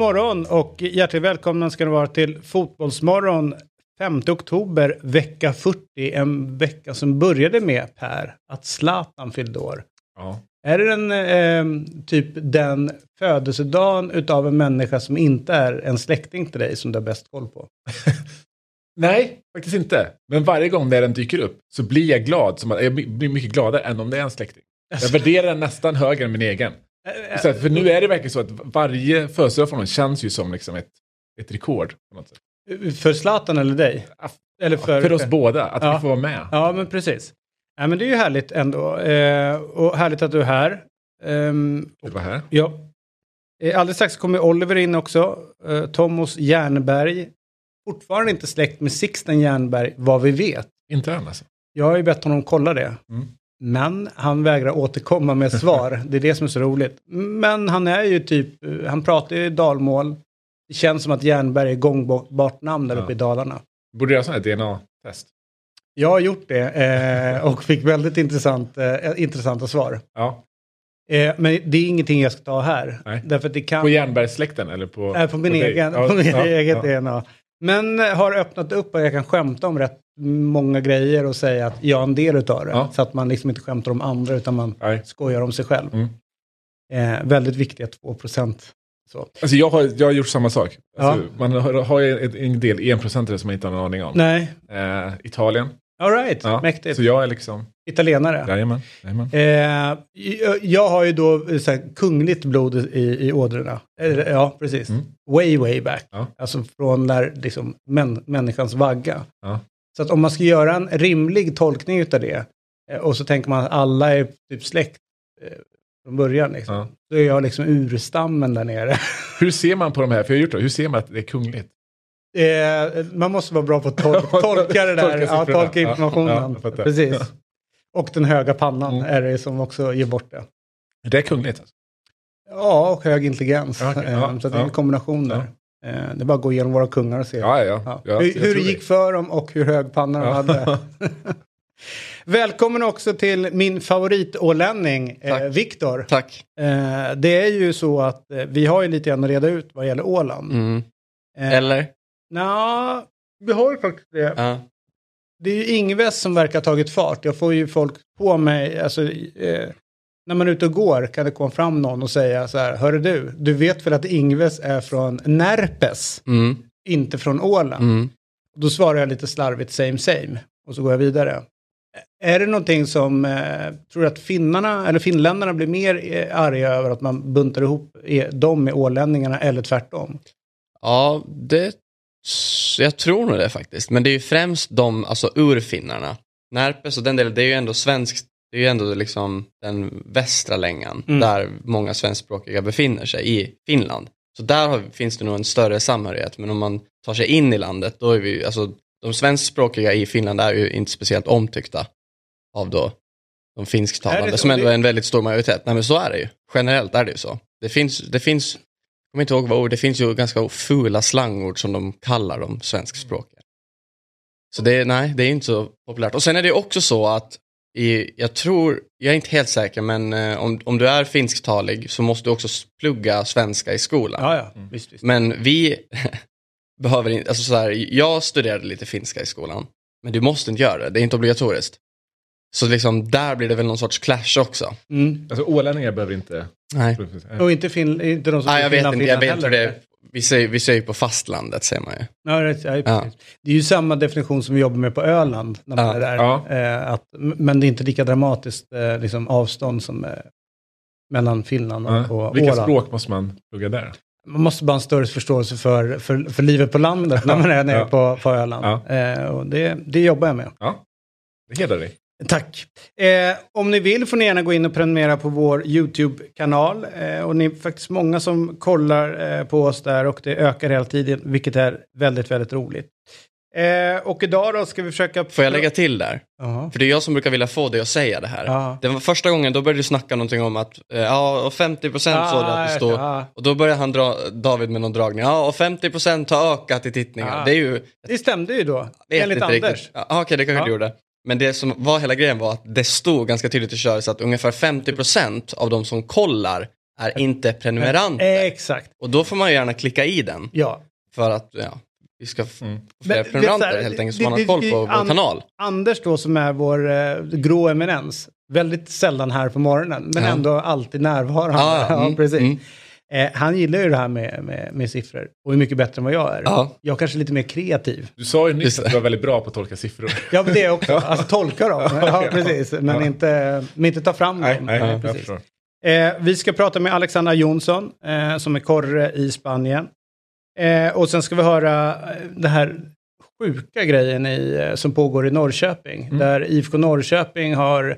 Morgon och hjärtligt välkomna ska ni vara till Fotbollsmorgon 5 oktober vecka 40. En vecka som började med Per, att Zlatan fyllde år. Ja. Är det den, eh, typ den födelsedagen utav en människa som inte är en släkting till dig som du har bäst koll på? Nej, faktiskt inte. Men varje gång när den dyker upp så blir jag glad. Som jag blir mycket gladare än om det är en släkting. Jag värderar den nästan högre än min egen. Så för nu är det verkligen så att varje födelsedag från honom känns ju som liksom ett, ett rekord. På något sätt. För Zlatan eller dig? Eller för, För oss båda, att Ja. vi får vara med. Ja, men precis. Ja, men det är ju härligt ändå. Eh, och härligt att du är här. Ehm, Det var här. Ja. Eh, Alldeles strax kommer Oliver in också. Eh, Thomas Jernberg. Fortfarande inte släkt med Sixten Jernberg, vad vi vet. Inte än alltså. Jag har ju bett honom kolla det. Mm. Men han vägrar återkomma med svar. det är det som är så roligt. Men han är ju typ, han pratar ju dalmål. Det känns som att Jernberg är gångbart namn där Ja. uppe i Dalarna. Borde göra sån här DNA-test. Jag har gjort det eh, och fick väldigt intressant, eh, intressanta svar. Ja. Eh, men det är ingenting jag ska ta här. Nej. Därför att det kan... På Jernbergssläkten eller på... Nej, på min dig? egen, Ja, på min ja, eget ja. DNA. Men har öppnat upp och jag kan skämta om rätt många grejer och säga att jag är en del utav det. Ja. Så att man liksom inte skämtar om andra utan man Nej. skojar om sig själv. Mm. Eh, väldigt viktiga 2 procent. Så. Alltså jag har, jag har gjort samma sak. Alltså, Ja. Man har, har en- en del enprocentare som man inte har någon aning om. Nej, Eh, Italien. all right, Ja. mäktigt. Så jag är liksom... Italienare. Jajamän. Jajamän. Eh, jag- har ju då eh, så här, kungligt blod i, i ådrorna. Eller, ja, precis. Mm. Way, way back. Ja. Alltså från när liksom, män, människans vagga. Ja. Så att om man ska göra en rimlig tolkning utav det eh, och så tänker man att alla är typ släkt eh, från början. Liksom. Ja. Så är jag liksom urstammen där nere. Hur ser man på de här? För jag har gjort det. Hur ser man att det är kungligt? Eh, man måste vara bra på att tol tolka det där, Tolka ja, tolka informationen. ja. Precis. Och den höga pannan Mm. är det som också ger bort det. Det är kungligt. Alltså. Ja, och hög intelligens. Okej. Eh, så det är en kombination där. Eh, Det är bara att gå igenom våra kungar och se Ja, ja, ja. Ja. ja. hur, hur det gick för dem och hur hög panna de Ja. hade. Välkommen också till min favoritålänning, eh. Viktor. Tack. Eh, det är ju så att eh, vi har ju lite grann att reda ut vad gäller Åland. Mm. Eh, Eller? Nja, vi har ju faktiskt det. Ja. Det är ju Ingves som verkar ha tagit fart. Jag får ju folk på mig, alltså, eh, när man är ute och går kan det komma fram någon och säga så här, hörru du, du vet väl att Ingves är från Närpes, Mm. inte från Åland? Mm. Då svarar jag lite slarvigt same same och så går jag vidare. Är det någonting som, eh, tror du att finnarna, eller finländarna blir mer eh, arga över att man buntar ihop eh, dem med ålänningarna eller tvärtom? Ja, det... Jag tror nog det faktiskt. Men det är ju främst de, alltså urfinnarna. Närpes och den delen, det är ju ändå svenskt. Det är ju ändå liksom den västra längan Mm. där många svenskspråkiga befinner sig i Finland. Så där har, finns det nog en större samhörighet. Men om man tar sig in i landet, då är vi alltså de svenskspråkiga i Finland är ju inte speciellt omtyckta av då de finsktalande, som ändå är en väldigt stor majoritet. Nej men så är det ju. Generellt är det ju så. Det finns, det finns jag kommer inte ihåg vad ord, det finns ju ganska fula slangord som de kallar de svenskspråkiga. Så det är, nej, det är inte så populärt. Och sen är det också så att i, jag tror, jag är inte helt säker, men eh, om, om du är finsktalig så måste du också plugga svenska i skolan. Ja, ja, visst, visst. Men vi behöver inte, alltså så här, jag studerade lite finska i skolan, men du måste inte göra det, det är inte obligatoriskt. Så liksom där blir det väl någon sorts clash också. Mm. Alltså ålänningar behöver inte... Nej. Och inte, fin, inte de som Nej, jag vet inte, jag vet Finland hur det. Vi säger, vi säger på fastlandet, säger man ju. Ja, det, ja, Ja. det är ju samma definition som vi jobbar med på Öland. När man Ja, är där. ja. Eh, att, men det är inte lika dramatiskt eh, liksom, avstånd som eh, mellan Finland och, Ja. och Vilka Åland. språk måste man plugga där? Man måste bara ha en större förståelse för, för, för livet på landet när man är nere Ja. på, på Öland. Ja. Eh, och det, det jobbar jag med. Ja, det hedrar dig. Tack. Eh, om ni vill får ni gärna gå in och prenumerera på vår YouTube-kanal. Eh, och ni är faktiskt många som kollar eh, på oss där och det ökar hela tiden, vilket är väldigt, väldigt roligt. Eh, och idag då ska vi försöka... Får jag lägga till där? Ja. För det är jag som brukar vilja få dig att säga det här. Ja. Det var första gången, då började du snacka någonting om att, eh, ja, och 50% så det att det står. Och då började han dra, David med någon dragning, ja, och 50% har ökat i tittningar. Det är ju, Det stämde ju då, enligt Anders. Ja, Okej, det kanske Ja. det gjorde. Men det som var hela grejen var att det stod ganska tydligt i köret att ungefär 50% av de som kollar är inte prenumeranter. Eh, exakt, Och då får man ju gärna klicka i den ja. för att ja, vi ska få Mm. fler Men, prenumeranter du, helt enkelt så man har koll på vår an- kanal. Anders då som är vår eh, grå eminens, väldigt sällan här på morgonen, men Ja. ändå alltid närvarande. Ja, ja, mm, precis. mm. Eh, han gillar ju det här med, med, med siffror och är mycket bättre än vad jag är. Ja. Jag kanske är lite mer kreativ. Du sa ju nyss att du var väldigt bra på att tolka siffror. Ja, men det också. Alltså tolka dem. Ja, precis. Men, Ja. inte, men inte ta fram dem. nej, jag precis. Eh, vi ska prata med Alexandra Jonsson, eh, som är korre i Spanien. Eh, och sen ska vi höra eh, det här sjuka grejen i, eh, som pågår i Norrköping. Mm. Där IFK Norrköping har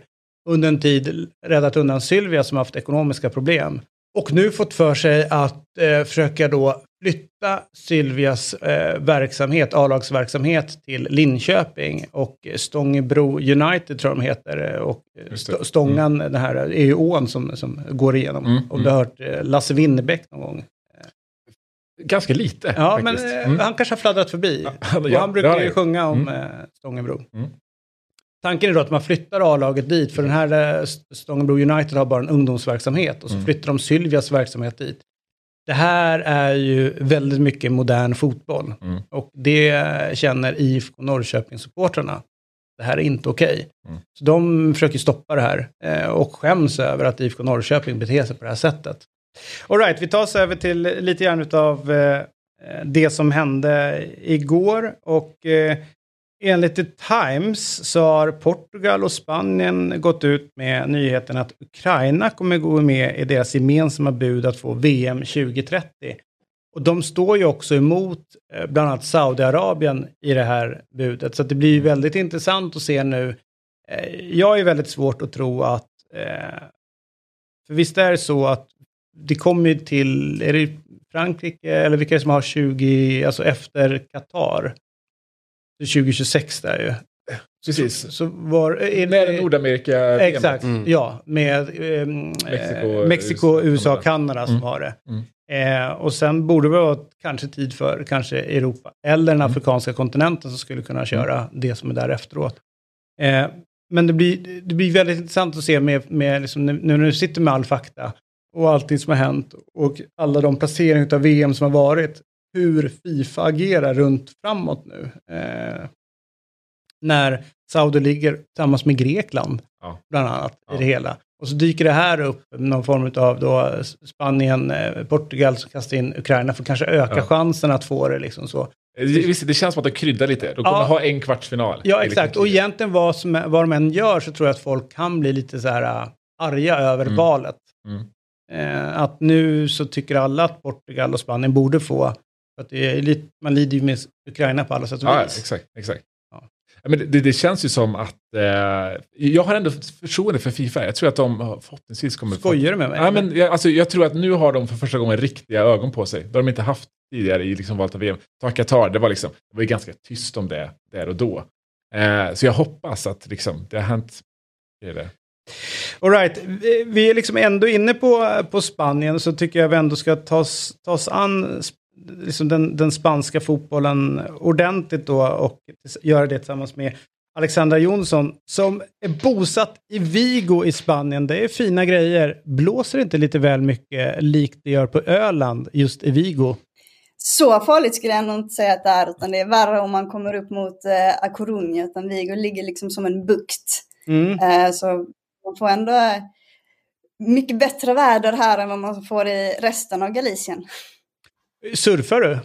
under en tid räddat undan Sylvia som haft ekonomiska problem. Och nu fått för sig att eh, försöka då flytta Sylvias eh, verksamhet, A-lagsverksamhet till Linköping och Stångebro United tror jag de heter. eh, Och eh. St- Stångan, den här, är ju ån som, som går igenom. Mm, Om du har hört eh, Lasse Winnerbäck någon gång. Ganska lite Ja, faktiskt. men eh, Mm. han kanske har fladdrat förbi. Och ja, han brukar ju sjunga om Mm. Stångebro. Mm. Tanken är då att man flyttar A-laget dit, för den här eh, St- Stångebro United har bara en ungdomsverksamhet och så Mm. flyttar de Sylvias verksamhet dit. Det här är ju väldigt mycket modern fotboll Mm. och det känner IFK Norrköping-supportrarna. Det här är inte okej. Mm. Så de försöker stoppa det här eh, och skäms över att IFK Norrköping beter sig på det här sättet. All right, vi tar oss över till lite grann av det som hände igår. Och eh, enligt The Times så har Portugal och Spanien gått ut med nyheten att Ukraina kommer gå med i deras gemensamma bud att få VM 2030. Och de står ju också emot eh, bland annat Saudiarabien i det här budet. Så det blir ju väldigt intressant att se nu. Eh, jag är väldigt svårt att tro att... Eh, för visst är det så att det kommer ju till, är det Frankrike eller vilka är det som har 20, alltså efter Qatar? Det är 2026 där ju. Precis. Så, så var, är, är Nordamerika Exakt, Mm. ja. Med ehm, Mexiko, eh, Mexiko, USA, USA och Kanada. Som Mm. har det. Mm. Eh, och sen borde det vara kanske tid för kanske Europa eller den Mm. afrikanska kontinenten som skulle kunna köra det som är där efteråt. Eh, men det blir, det blir väldigt intressant att se med, med liksom, nu nu när du sitter med all fakta och allting som har hänt och alla de placeringar av VM som har varit, hur Fifa agerar runt framåt nu. Eh, när Saudi ligger tillsammans med Grekland, Ja. bland annat, Ja. i det hela. Och så dyker det här upp, någon form av då Spanien, eh, Portugal som kastar in Ukraina för att kanske öka Ja. chansen att få det liksom så. Det, visst, det känns som att de kryddar lite. De kommer Ja. ha en kvartsfinal. Ja, liksom exakt. Och egentligen vad, som, vad de än gör så tror jag att folk kan bli lite så här äh, arga över Mm. valet. Mm. Eh, att nu så tycker alla att Portugal och Spanien borde få. För att det är lite, man lider ju med Ukraina på alla sätt och Ja, vis. exakt. exakt. Ja. Ja, Men det, det känns ju som att... Eh, jag har ändå förtroende för Fifa. Jag tror att de har- förhoppningsvis kommer... Skojar du med mig? Ja, men jag, alltså, jag tror att nu har de för första gången riktiga ögon på sig. Det har de inte haft tidigare i liksom, valet av VM. Ta Qatar, det var, liksom, det var ju ganska tyst om det där och då. Eh, så jag hoppas att liksom, det har hänt. Det är det. All right. vi, är liksom ändå inne på, på Spanien så tycker jag vi ändå ska ta oss, ta oss an liksom den, den spanska fotbollen ordentligt då och göra det tillsammans med Alexandra Jonsson som är bosatt i Vigo i Spanien. Det är fina grejer. Blåser det inte lite väl mycket likt det gör på Öland just i Vigo? Så farligt skulle jag nog inte säga att det är, utan det är värre om man kommer upp mot eh, A Coruña, utan Vigo ligger liksom som en bukt. Mm. Eh, så man får ändå eh, mycket bättre väder här än vad man får i resten av Galicien. Surfar du?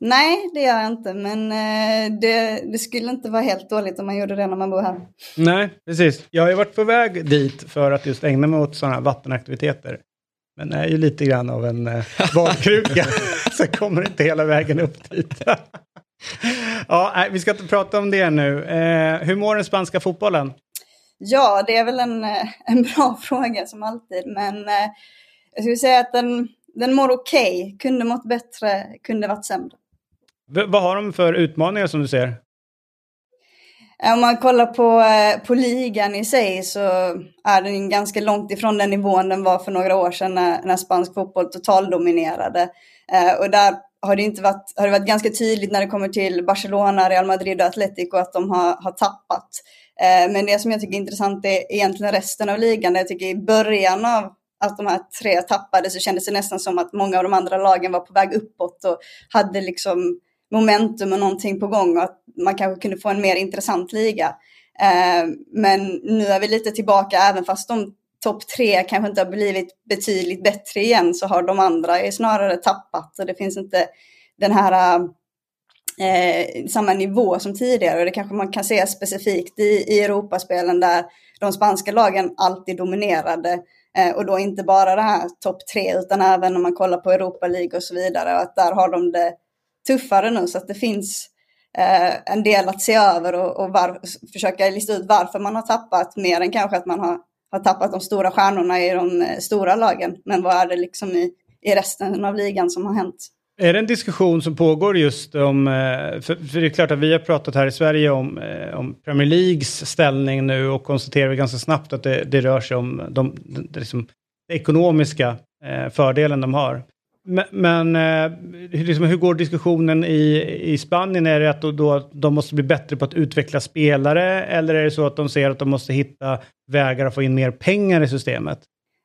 Nej, det gör jag inte, men eh, det, det skulle inte vara helt dåligt om man gjorde det när man bor här. Nej, precis. Jag har ju varit på väg dit för att just ägna mig åt sådana här vattenaktiviteter. Men är ju lite grann av en eh, badkruka, så jag kommer inte hela vägen upp dit. ja, nej, vi ska inte prata om det nu. Eh, hur mår den spanska fotbollen? Ja, det är väl en, en bra fråga som alltid, men jag skulle säga att den, den mår okej, okay. kunde mått bättre, kunde varit sämre. V vad har de för utmaningar som du ser? Om man kollar på, på ligan i sig så är den ganska långt ifrån den nivån den var för några år sedan när, när spansk fotboll totaldominerade. och där har det, inte varit, har det varit ganska tydligt när det kommer till Barcelona, Real Madrid och Atletico att de har, har tappat. Eh, men det som jag tycker är intressant är egentligen resten av ligan. Jag tycker i början av att de här tre tappade så kändes det nästan som att många av de andra lagen var på väg uppåt och hade liksom momentum och någonting på gång och att man kanske kunde få en mer intressant liga. Eh, men nu är vi lite tillbaka, även fast de topp tre kanske inte har blivit betydligt bättre igen så har de andra snarare tappat och det finns inte den här eh, samma nivå som tidigare och det kanske man kan se specifikt i, i Europaspelen där de spanska lagen alltid dominerade Eh, och då inte bara det här topp tre utan även om man kollar på Europa League och så vidare och att där har de det tuffare nu så att det finns eh, en del att se över och, och var, försöka lista ut varför man har tappat mer än kanske att man har har tappat de stora stjärnorna i de eh, stora lagen. Men vad är det liksom i, i resten av ligan som har hänt? Är det en diskussion som pågår just om, eh, för, det är klart att vi har pratat här i Sverige om, eh, om Premier Leagues ställning nu och konstaterar ganska snabbt att det, det rör sig om de, de, liksom, de ekonomiska eh, fördelen de har. Men, men liksom, hur går diskussionen i, i Spanien? Är det att då, då, de måste bli bättre på att utveckla spelare eller är det så att de ser att de måste hitta vägar att få in mer pengar i systemet?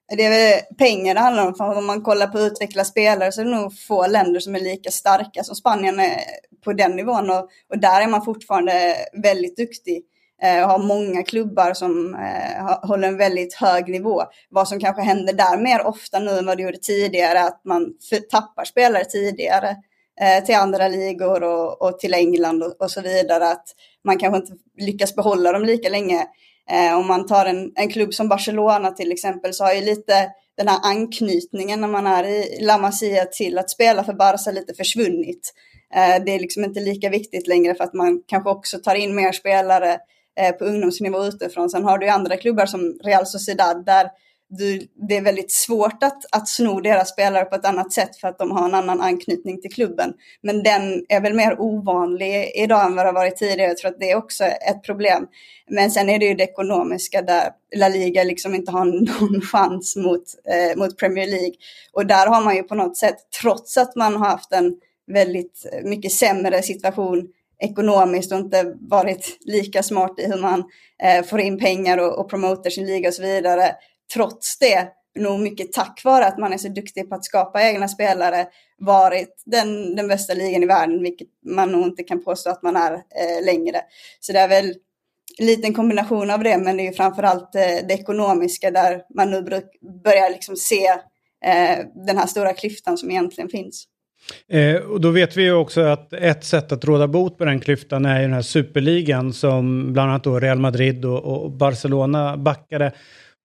Det är väl pengar det handlar om. För om man kollar på utveckla spelare så är det nog få länder som är lika starka som Spanien är på den nivån. Och, och där är man fortfarande väldigt duktig eh, och har många klubbar som eh, håller en väldigt hög nivå. Vad som kanske händer där mer ofta nu än vad det gjorde tidigare, att man tappar spelare tidigare eh, till andra ligor och, och till England och, och, så vidare. Att man kanske inte lyckas behålla dem lika länge. Eh, om man tar en, en klubb som Barcelona till exempel så har ju lite den här anknytningen när man är i La Masia till att spela för Barca lite försvunnit. Eh, det är liksom inte lika viktigt längre för att man kanske också tar in mer spelare eh, på ungdomsnivå utifrån. Sen har du ju andra klubbar som Real Sociedad där du, det är väldigt svårt att, att sno deras spelare på ett annat sätt för att de har en annan anknytning till klubben. Men den är väl mer ovanlig idag än vad det har varit tidigare. Jag tror att det är också ett problem. Men sen är det ju det ekonomiska där La Liga liksom inte har någon chans mot, eh, mot Premier League. Och där har man ju på något sätt, trots att man har haft en väldigt eh, mycket sämre situation ekonomiskt och inte varit lika smart i hur man eh, får in pengar och, och promotar sin liga och så vidare, trots det, nog mycket tack vare att man är så duktig på att skapa egna spelare, varit den, den bästa ligan i världen, vilket man nog inte kan påstå att man är eh, längre. Så det är väl en liten kombination av det, men det är ju framförallt eh, det ekonomiska där man nu börjar liksom se eh, den här stora klyftan som egentligen finns. Eh, och då vet vi ju också att ett sätt att råda bot på den klyftan är den här superligan som bland annat då Real Madrid och, och Barcelona backade.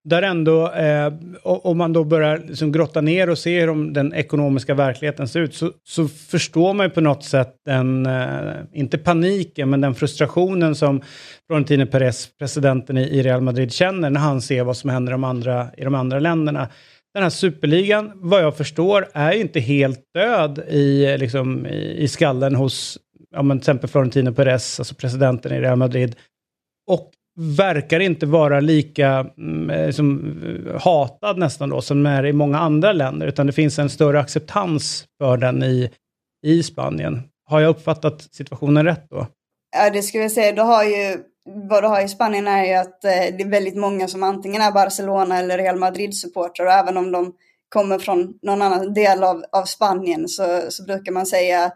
Där ändå, eh, om man då börjar liksom grotta ner och se hur de, den ekonomiska verkligheten ser ut, så, så förstår man ju på något sätt den, eh, inte paniken, men den frustrationen som Florentino Perez, presidenten i, i, Real Madrid, känner när han ser vad som händer i de andra, i de andra länderna. Den här superligan, vad jag förstår, är ju inte helt död i, liksom, i, i skallen hos ja, men till exempel Florentino Perez, alltså presidenten i Real Madrid. Och verkar inte vara lika liksom, hatad nästan då, som är i många andra länder, utan det finns en större acceptans för den i, i Spanien. Har jag uppfattat situationen rätt då? Ja, det skulle jag säga. Du har ju, vad du har i Spanien är ju att eh, det är väldigt många som antingen är Barcelona eller Real Madrid-supportrar, och även om de kommer från någon annan del av, av Spanien så, så brukar man säga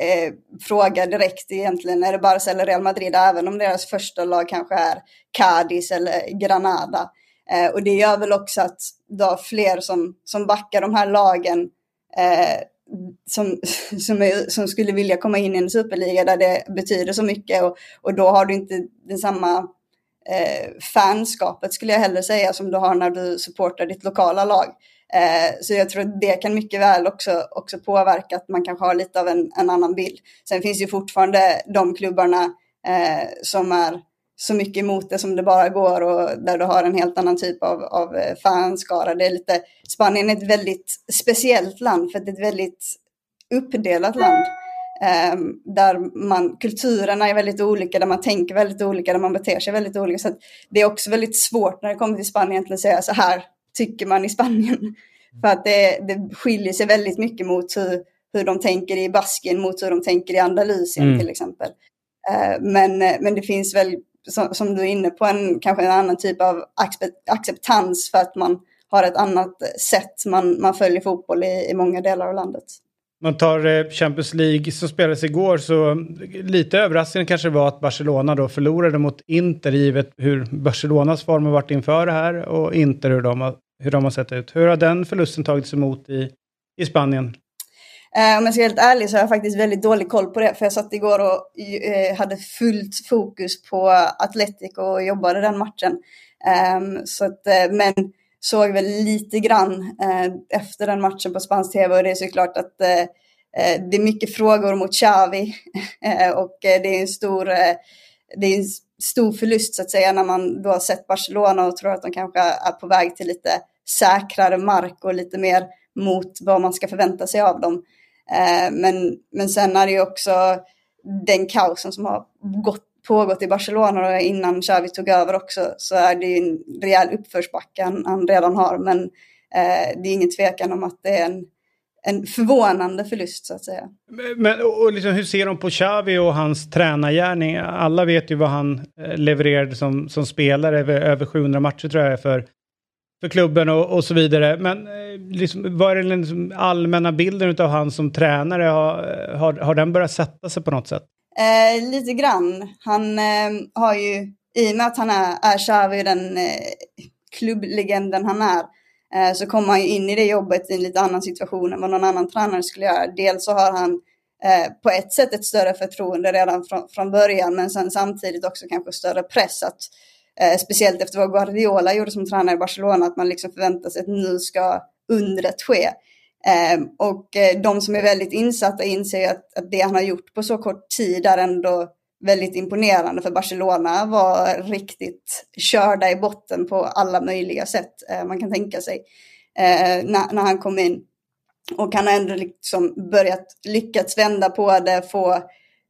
eh, fråga direkt egentligen, är det Barca eller Real Madrid, även om deras första lag kanske är Cadiz eller Granada. Eh, och det gör väl också att du har fler som, som backar de här lagen eh, som, som, är, som, skulle vilja komma in i en superliga där det betyder så mycket och, och då har du inte den samma eh, fanskapet skulle jag hellre säga som du har när du supportar ditt lokala lag. Eh, så jag tror att det kan mycket väl också, också påverka att man kanske har lite av en, en annan bild. Sen finns ju fortfarande de klubbarna eh, som är så mycket emot det som det bara går och där du har en helt annan typ av, av eh, fanskara. Det är lite, Spanien är ett väldigt speciellt land för det är ett väldigt uppdelat land. Eh, där man, kulturerna är väldigt olika, där man tänker väldigt olika, där man beter sig väldigt olika. Så det är också väldigt svårt när det kommer till Spanien att säga så här tycker man i Spanien. För att det, det skiljer sig väldigt mycket mot hur, hur de tänker i Baskien mot hur de tänker i Andalusien mm. till exempel. Uh, men, men det finns väl, som, som, du är inne på, en, kanske en annan typ av acceptans för att man har ett annat sätt man, man följer fotboll i, i många delar av landet man tar eh, Champions League som spelades igår så lite överraskande kanske var att Barcelona då förlorade mot Inter givet hur Barcelonas form har varit inför det här och Inter hur de har, hur de har sett ut. Hur har den förlusten tagits emot i, i Spanien? Eh, om jag ska vara helt ärlig så har jag faktiskt väldigt dålig koll på det. För jag satt igår och eh, hade fullt fokus på Atletico och jobbade den matchen. Eh, så att, eh, men såg väl lite grann eh, efter den matchen på spansk tv och det är såklart att eh, eh, det är mycket frågor mot Xavi eh, och eh, det är en stor eh, det är en stor förlust så att säga när man då har sett Barcelona och tror att de kanske är på väg till lite säkrare mark och lite mer mot vad man ska förvänta sig av dem. Eh, men, men sen är det ju också den kaosen som har gått pågått i Barcelona och innan Xavi tog över också så är det ju en rejäl uppförsbacke han, han redan har. Men eh, det är ingen tvekan om att det är en, en förvånande förlust så att säga. Men och liksom, hur ser de på Xavi och hans tränargärning? Alla vet ju vad han eh, levererade som, som spelare, över, över 700 matcher tror jag för, för klubben och, och så vidare. Men eh, liksom, vad är den liksom allmänna bilden av han som tränare? Har, har, har den börjat sätta sig på något sätt? Eh, lite grann. Han eh, har ju, i och med att han är, är Xavi, den eh, klubblegenden han är, eh, Eh, så kommer han ju in i det jobbet i en lite annan situation än vad någon annan tränare skulle göra. Dels så har han eh, på ett sätt ett större förtroende redan från, från början, men sen samtidigt också kanske större press att eh, speciellt efter vad Guardiola gjorde som tränare i Barcelona, att man liksom förväntar sig att nu ska undret ske. Ehm, och de som är väldigt insatta inser att, att det han har gjort på så kort tid är ändå väldigt imponerande för Barcelona var riktigt körda i botten på alla möjliga sätt eh, man kan tänka sig eh, när, när han kom in. Och han har ändå liksom börjat lyckats vända på det, få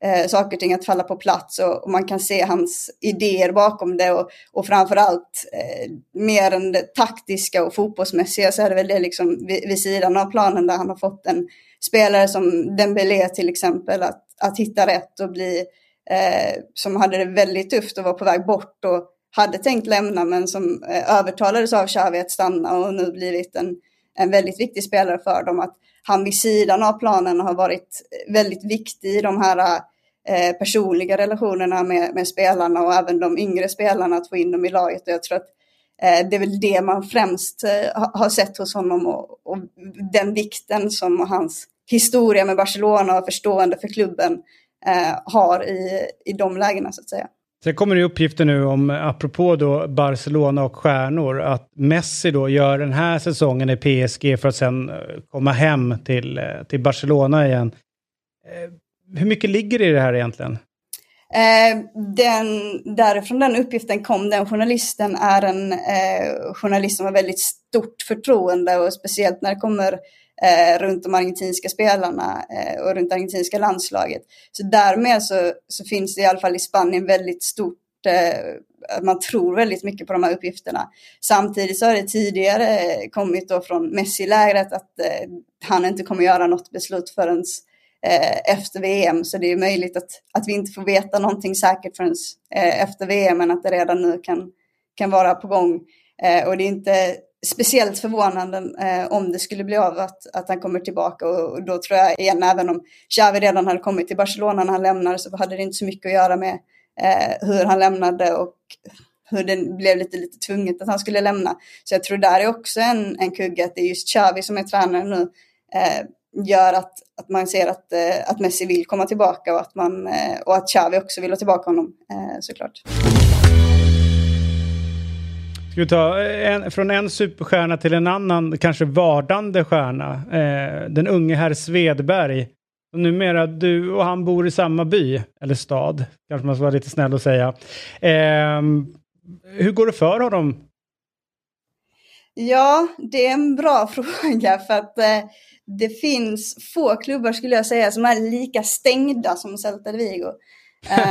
eh, saker och ting att falla på plats och, och, man kan se hans idéer bakom det och, och framförallt eh, mer än det taktiska och fotbollsmässiga så är det väl det liksom vid, vid sidan av planen där han har fått en spelare som Dembélé till exempel att, att hitta rätt och bli eh, som hade det väldigt tufft och var på väg bort och hade tänkt lämna men som eh, övertalades av Xavi att stanna och nu blivit en, en väldigt viktig spelare för dem. Att han vid sidan av planen har varit väldigt viktig i de här eh, personliga relationerna med, med, spelarna och även de yngre spelarna att få in dem i laget. Och jag tror att eh, det är väl det man främst eh, har sett hos honom och, och, den vikten som hans historia med Barcelona och förstående för klubben har i, i de lägena så att säga. Sen kommer det uppgifter nu om, apropå då Barcelona och stjärnor, att Messi då gör den här säsongen i PSG för att sen eh, komma hem till, eh, till Barcelona igen. Eh, hur mycket ligger det i det här egentligen? Eh, den, därifrån den uppgiften kom, den journalisten är en eh, journalist som har väldigt stort förtroende och speciellt när det kommer eh, runt de argentinska spelarna eh, och runt det argentinska landslaget. Så därmed så, så finns det i alla fall i Spanien väldigt stort eh, man tror väldigt mycket på de här uppgifterna. Samtidigt så har det tidigare eh, kommit då från Messi-lägret att eh, han inte kommer göra något beslut förrän eh, efter VM. Så det är möjligt att, att vi inte får veta någonting säkert förrän eh, efter VM, men att det redan nu kan, kan vara på gång. Och det är inte speciellt förvånande eh, om det skulle bli av att, att han kommer tillbaka och, och, då tror jag igen, även om Xavi redan hade kommit till Barcelona när han lämnade så hade det inte så mycket att göra med eh, hur han lämnade och hur det blev lite, lite tvunget att han skulle lämna. Så jag tror där är också en, en kugge att det är just Xavi som är tränare nu eh, gör att, att man ser att, eh, att Messi vill komma tillbaka och att, man, eh, och att Xavi också vill ha tillbaka honom eh, såklart. Ska vi ta en, från en superstjärna till en annan, kanske vardande stjärna. Eh, den unge herr Svedberg Och numera, du och han bor i samma by, eller stad, kanske man ska vara lite snäll och säga. Eh, hur går det för honom? Ja, det är en bra fråga för att eh, det finns få klubbar skulle jag säga som är lika stängda som Celta de Vigo.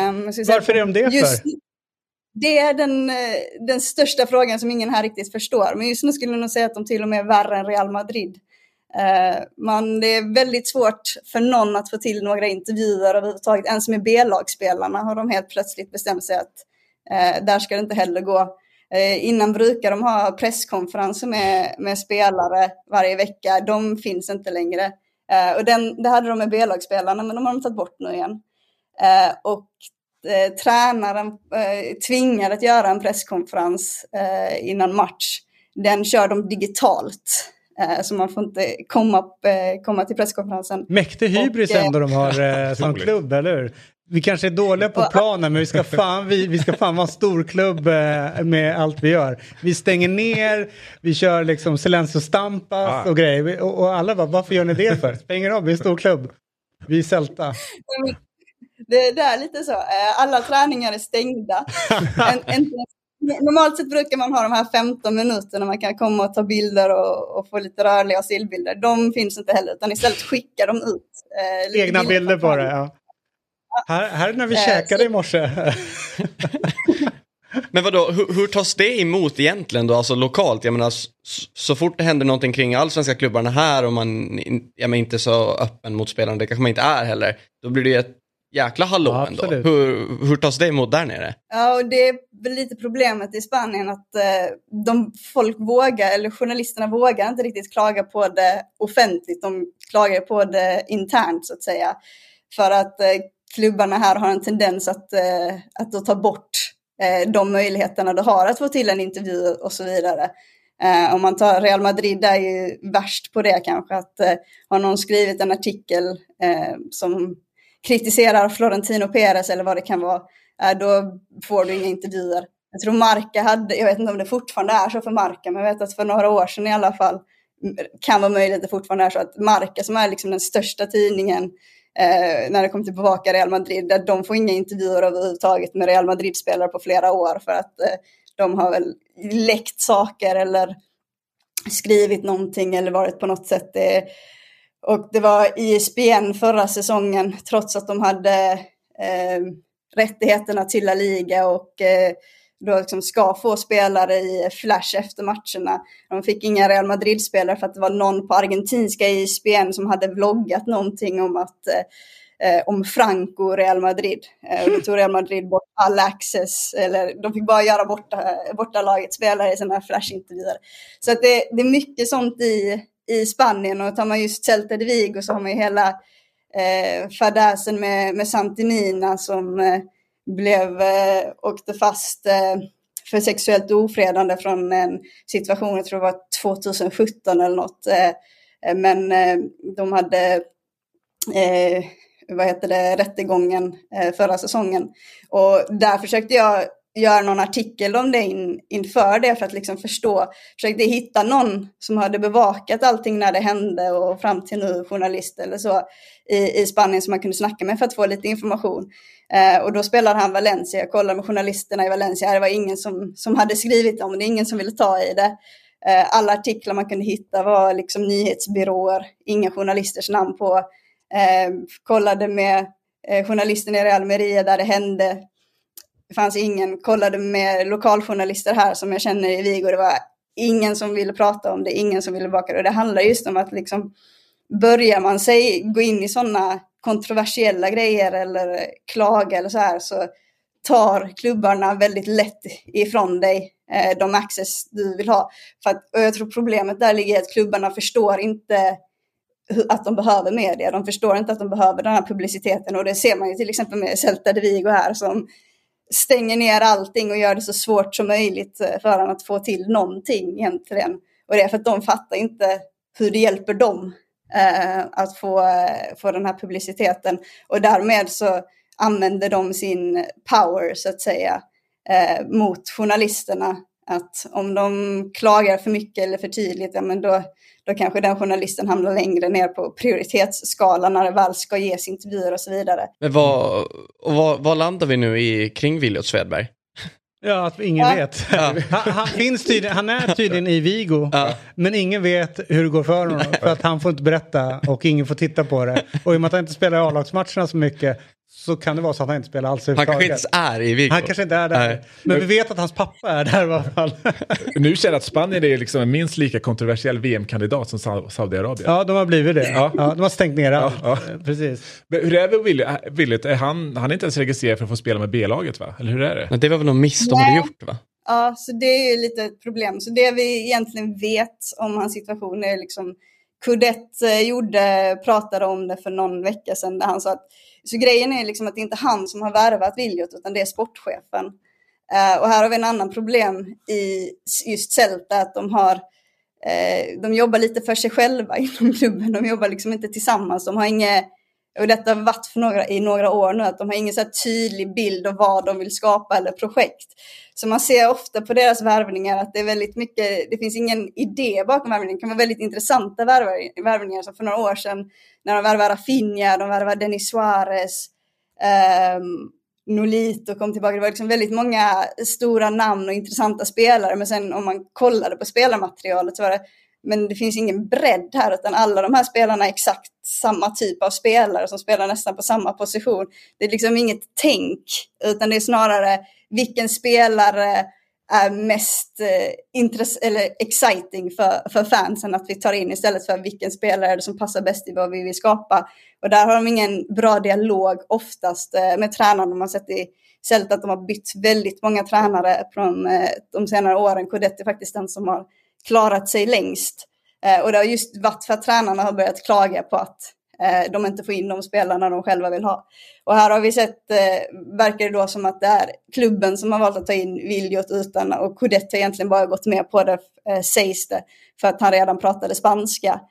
Um, Varför är de det just, för? Det är den, eh, den största frågan som ingen här riktigt förstår. Men just nu skulle jag nog säga att de till och med är värre än Real Madrid. Eh, man, det är väldigt svårt för någon att få till några intervjuer överhuvudtaget. Ens med B-lagsspelarna har de helt plötsligt bestämt sig att eh, där ska det inte heller gå. Eh, innan brukar de ha presskonferenser med, med spelare varje vecka. De finns inte längre. Eh, och den, det hade de med B-lagsspelarna men de har de tagit bort nu igen. och eh, tränaren eh, tvingad att göra en presskonferens eh, innan match. Den kör de digitalt. Eh, så man får inte komma, eh, komma till presskonferensen. Mäktig hybris och, ändå de har eh, som klubb, eller hur? Vi kanske är dåliga på planen men vi ska fan, vi, vi ska fan vara en stor klubb med allt vi gör. Vi stänger ner, vi kör liksom Silencio Stampas ah. och grejer. Och, och alla bara, varför gör ni det för? Ingen roll, vi är en stor klubb. Vi är Celta. Det, det är lite så. Eh, alla träningar är stängda. en, en, normalt sett brukar man ha de här 15 minuterna man kan komma och ta bilder och, och få lite rörliga stillbilder. De finns inte heller, utan istället skickar de ut. Eh, Egna bilder på det, ja. Här, här när vi eh, käkade så... i morse. Men vadå, hur, hur tas det emot egentligen då, alltså lokalt? Jag menar, så, så fort det händer någonting kring allsvenska klubbarna här och man jag menar, inte så öppen mot spelarna, det kanske man inte är heller, då blir det ett jäkla hallå ja, ändå. Hur, hur tas det emot där nere? Ja, och det är väl lite problemet i Spanien att eh, de folk vågar, eller journalisterna vågar inte riktigt klaga på det offentligt. De klagar på det internt så att säga. För att eh, klubbarna här har en tendens att, eh, att ta bort eh, de möjligheterna du har att få till en intervju och så vidare. Eh, om man tar Real Madrid är ju värst på det kanske, att eh, har någon skrivit en artikel eh, som kritiserar Florentino Perez eller vad det kan vara, eh, då får du inga intervjuer. Jag tror Marca hade, jag vet inte om det fortfarande är så för Marca, men jag vet att för några år sedan i alla fall kan vara möjligt att det fortfarande är så att Marca som är liksom den största tidningen eh, när det kommer till bevaka Real Madrid, där de får inga intervjuer överhuvudtaget med Real Madrid-spelare på flera år för att eh, de har väl läckt saker eller skrivit någonting eller varit på något sätt. eh, och det var ISBN förra säsongen, trots att de hade eh, rättigheterna till La Liga och eh, då liksom ska få spelare i flash efter matcherna. De fick inga Real Madrid-spelare för att det var någon på argentinska ISBN som hade vloggat någonting om att eh, eh om Franco och Real Madrid. Eh, då tog Real Madrid bort all access, eller de fick bara göra borta, borta lagets spelare i sina flashintervjuer. Så att det, det är mycket sånt i, i Spanien och tar man just Celta de Vigo så har man ju hela eh, fadäsen med, med Santinina som eh, blev, eh, åkte fast eh, för sexuellt ofredande från en situation, jag tror det var 2017 eller något. Eh, eh, men eh, de hade eh, vad heter det, rättegången eh, förra säsongen. Och där försökte jag göra någon artikel om det in, inför det för att liksom förstå. Försökte hitta någon som hade bevakat allting när det hände och fram till nu journalist eller så i, i Spanien som man kunde snacka med för att få lite information. Eh, och då spelade han Valencia. Jag kollade med journalisterna i Valencia. Det var ingen som, som hade skrivit om det, ingen som ville ta i det. Eh, alla artiklar man kunde hitta var liksom nyhetsbyråer, inga journalisters namn på. Eh, kollade med eh, journalisten i Real Almeria där det hände det fanns ingen, kollade med lokaljournalister här som jag känner i Vigo, det var ingen som ville prata om det, ingen som ville baka det. Och det handlar just om att liksom, börjar man sig gå in i sådana kontroversiella grejer eller klaga eller så här så tar klubbarna väldigt lätt ifrån dig eh, de access du vill ha. För att, och jag tror problemet där ligger i att klubbarna förstår inte att de behöver media. De förstår inte att de behöver den här publiciteten och det ser man ju till exempel med Celta de Vigo här som stänger ner allting och gör det så svårt som möjligt eh, för honom att få till någonting egentligen. Och det är för att de fattar inte hur det hjälper dem eh, att få, eh, få den här publiciteten. Och därmed så använder de sin power så att säga eh, mot journalisterna att om de klagar för mycket eller för tydligt, ja, men då, då kanske den journalisten hamnar längre ner på prioritetsskalan när det väl ska ges intervjuer och så vidare. Men vad, och vad, vad landar vi nu i kring Williot Svedberg? Ja, att ingen Ja. vet. Han, han, finns tydligen, han är tydligen i Vigo, Ja. men ingen vet hur det går för honom. För att han får inte berätta och ingen får titta på det. Och i och med att han inte spelar i A-lagsmatcherna så mycket så kan det vara så att han inte spelar alls Han kanske inte är i Viggo. Han kanske inte är där. Nej. Men vi vet att hans pappa är där i alla fall. Nu känner jag att Spanien är liksom en minst lika kontroversiell VM-kandidat som Sau- Saudiarabien. Ja, de har blivit det. Ja. Ja. de har stängt ner allt. Ja, Precis. Men hur är det med Willyt? Är han, han är inte ens registrerad för att få spela med B-laget va? Eller hur är det? Men det var väl någon miss de Nej. hade gjort va? Ja, så det är ju lite ett problem. Så det vi egentligen vet om hans situation är liksom Kudett eh, gjorde, pratade om det för någon vecka sedan där han sa att så grejen är liksom att det inte är han som har värvat Viljot utan det är sportchefen. Eh, och här har vi en annan problem i just Celta att de har eh, de jobbar lite för sig själva inom klubben. De jobbar liksom inte tillsammans. De har inget, och detta har varit för några, i några år nu, att de har ingen så här tydlig bild av vad de vill skapa eller projekt. Så man ser ofta på deras värvningar att det är väldigt mycket, det finns ingen idé bakom värvningen. Det kan vara väldigt intressanta värvningar som för några år sedan när de värvade Rafinha, de värvade Denis Suarez, ehm, Nolito kom tillbaka. Det var liksom väldigt många stora namn och intressanta spelare. Men sen om man kollade på spelarmaterialet så var det, men det finns ingen bredd här utan alla de här spelarna är exakt samma typ av spelare som spelar nästan på samma position. Det är liksom inget tänk utan det är snarare vilken spelare är mest eh, eller exciting för, för fansen att vi tar in istället för vilken spelare är det som passar bäst i vad vi vill skapa. Och där har de ingen bra dialog oftast eh, med tränarna. Man har sett i Celta att de har bytt väldigt många tränare från eh, de senare åren. Codetti är faktiskt den som har klarat sig längst. Eh, och det har just varit för att tränarna har börjat klaga på att eh, de inte får in de spelarna de själva vill ha. Och här har vi sett, eh, verkar det då som att det är klubben som har valt att ta in Viljot utan, och Codetti har egentligen bara gått med på det, sägs det, för att han redan pratade spanska.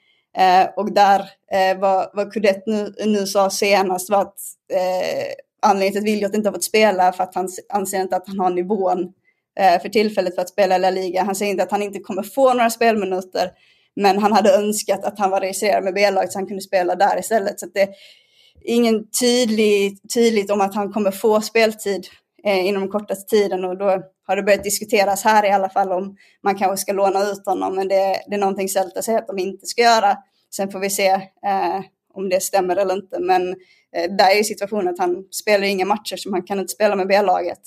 Och där, vad, vad nu, nu sa senast var att eh, anledningen till att Viljot inte har fått spela är för att han anser inte att han har nivån Eh, för tillfället för att spela i La Liga. Han säger inte att han inte kommer få några spelminuter, men han hade önskat att han var registrerad med B-laget så han kunde spela där istället. Så att det är ingen tydlig, tydligt om att han kommer få speltid eh, inom den kortaste tiden och då har det börjat diskuteras här i alla fall om man kanske ska låna ut honom, men det, det är någonting Celta säger att de inte ska göra. Sen får vi se eh, om det stämmer eller inte, men eh, där är ju situationen att han spelar inga matcher så han kan inte spela med B-laget.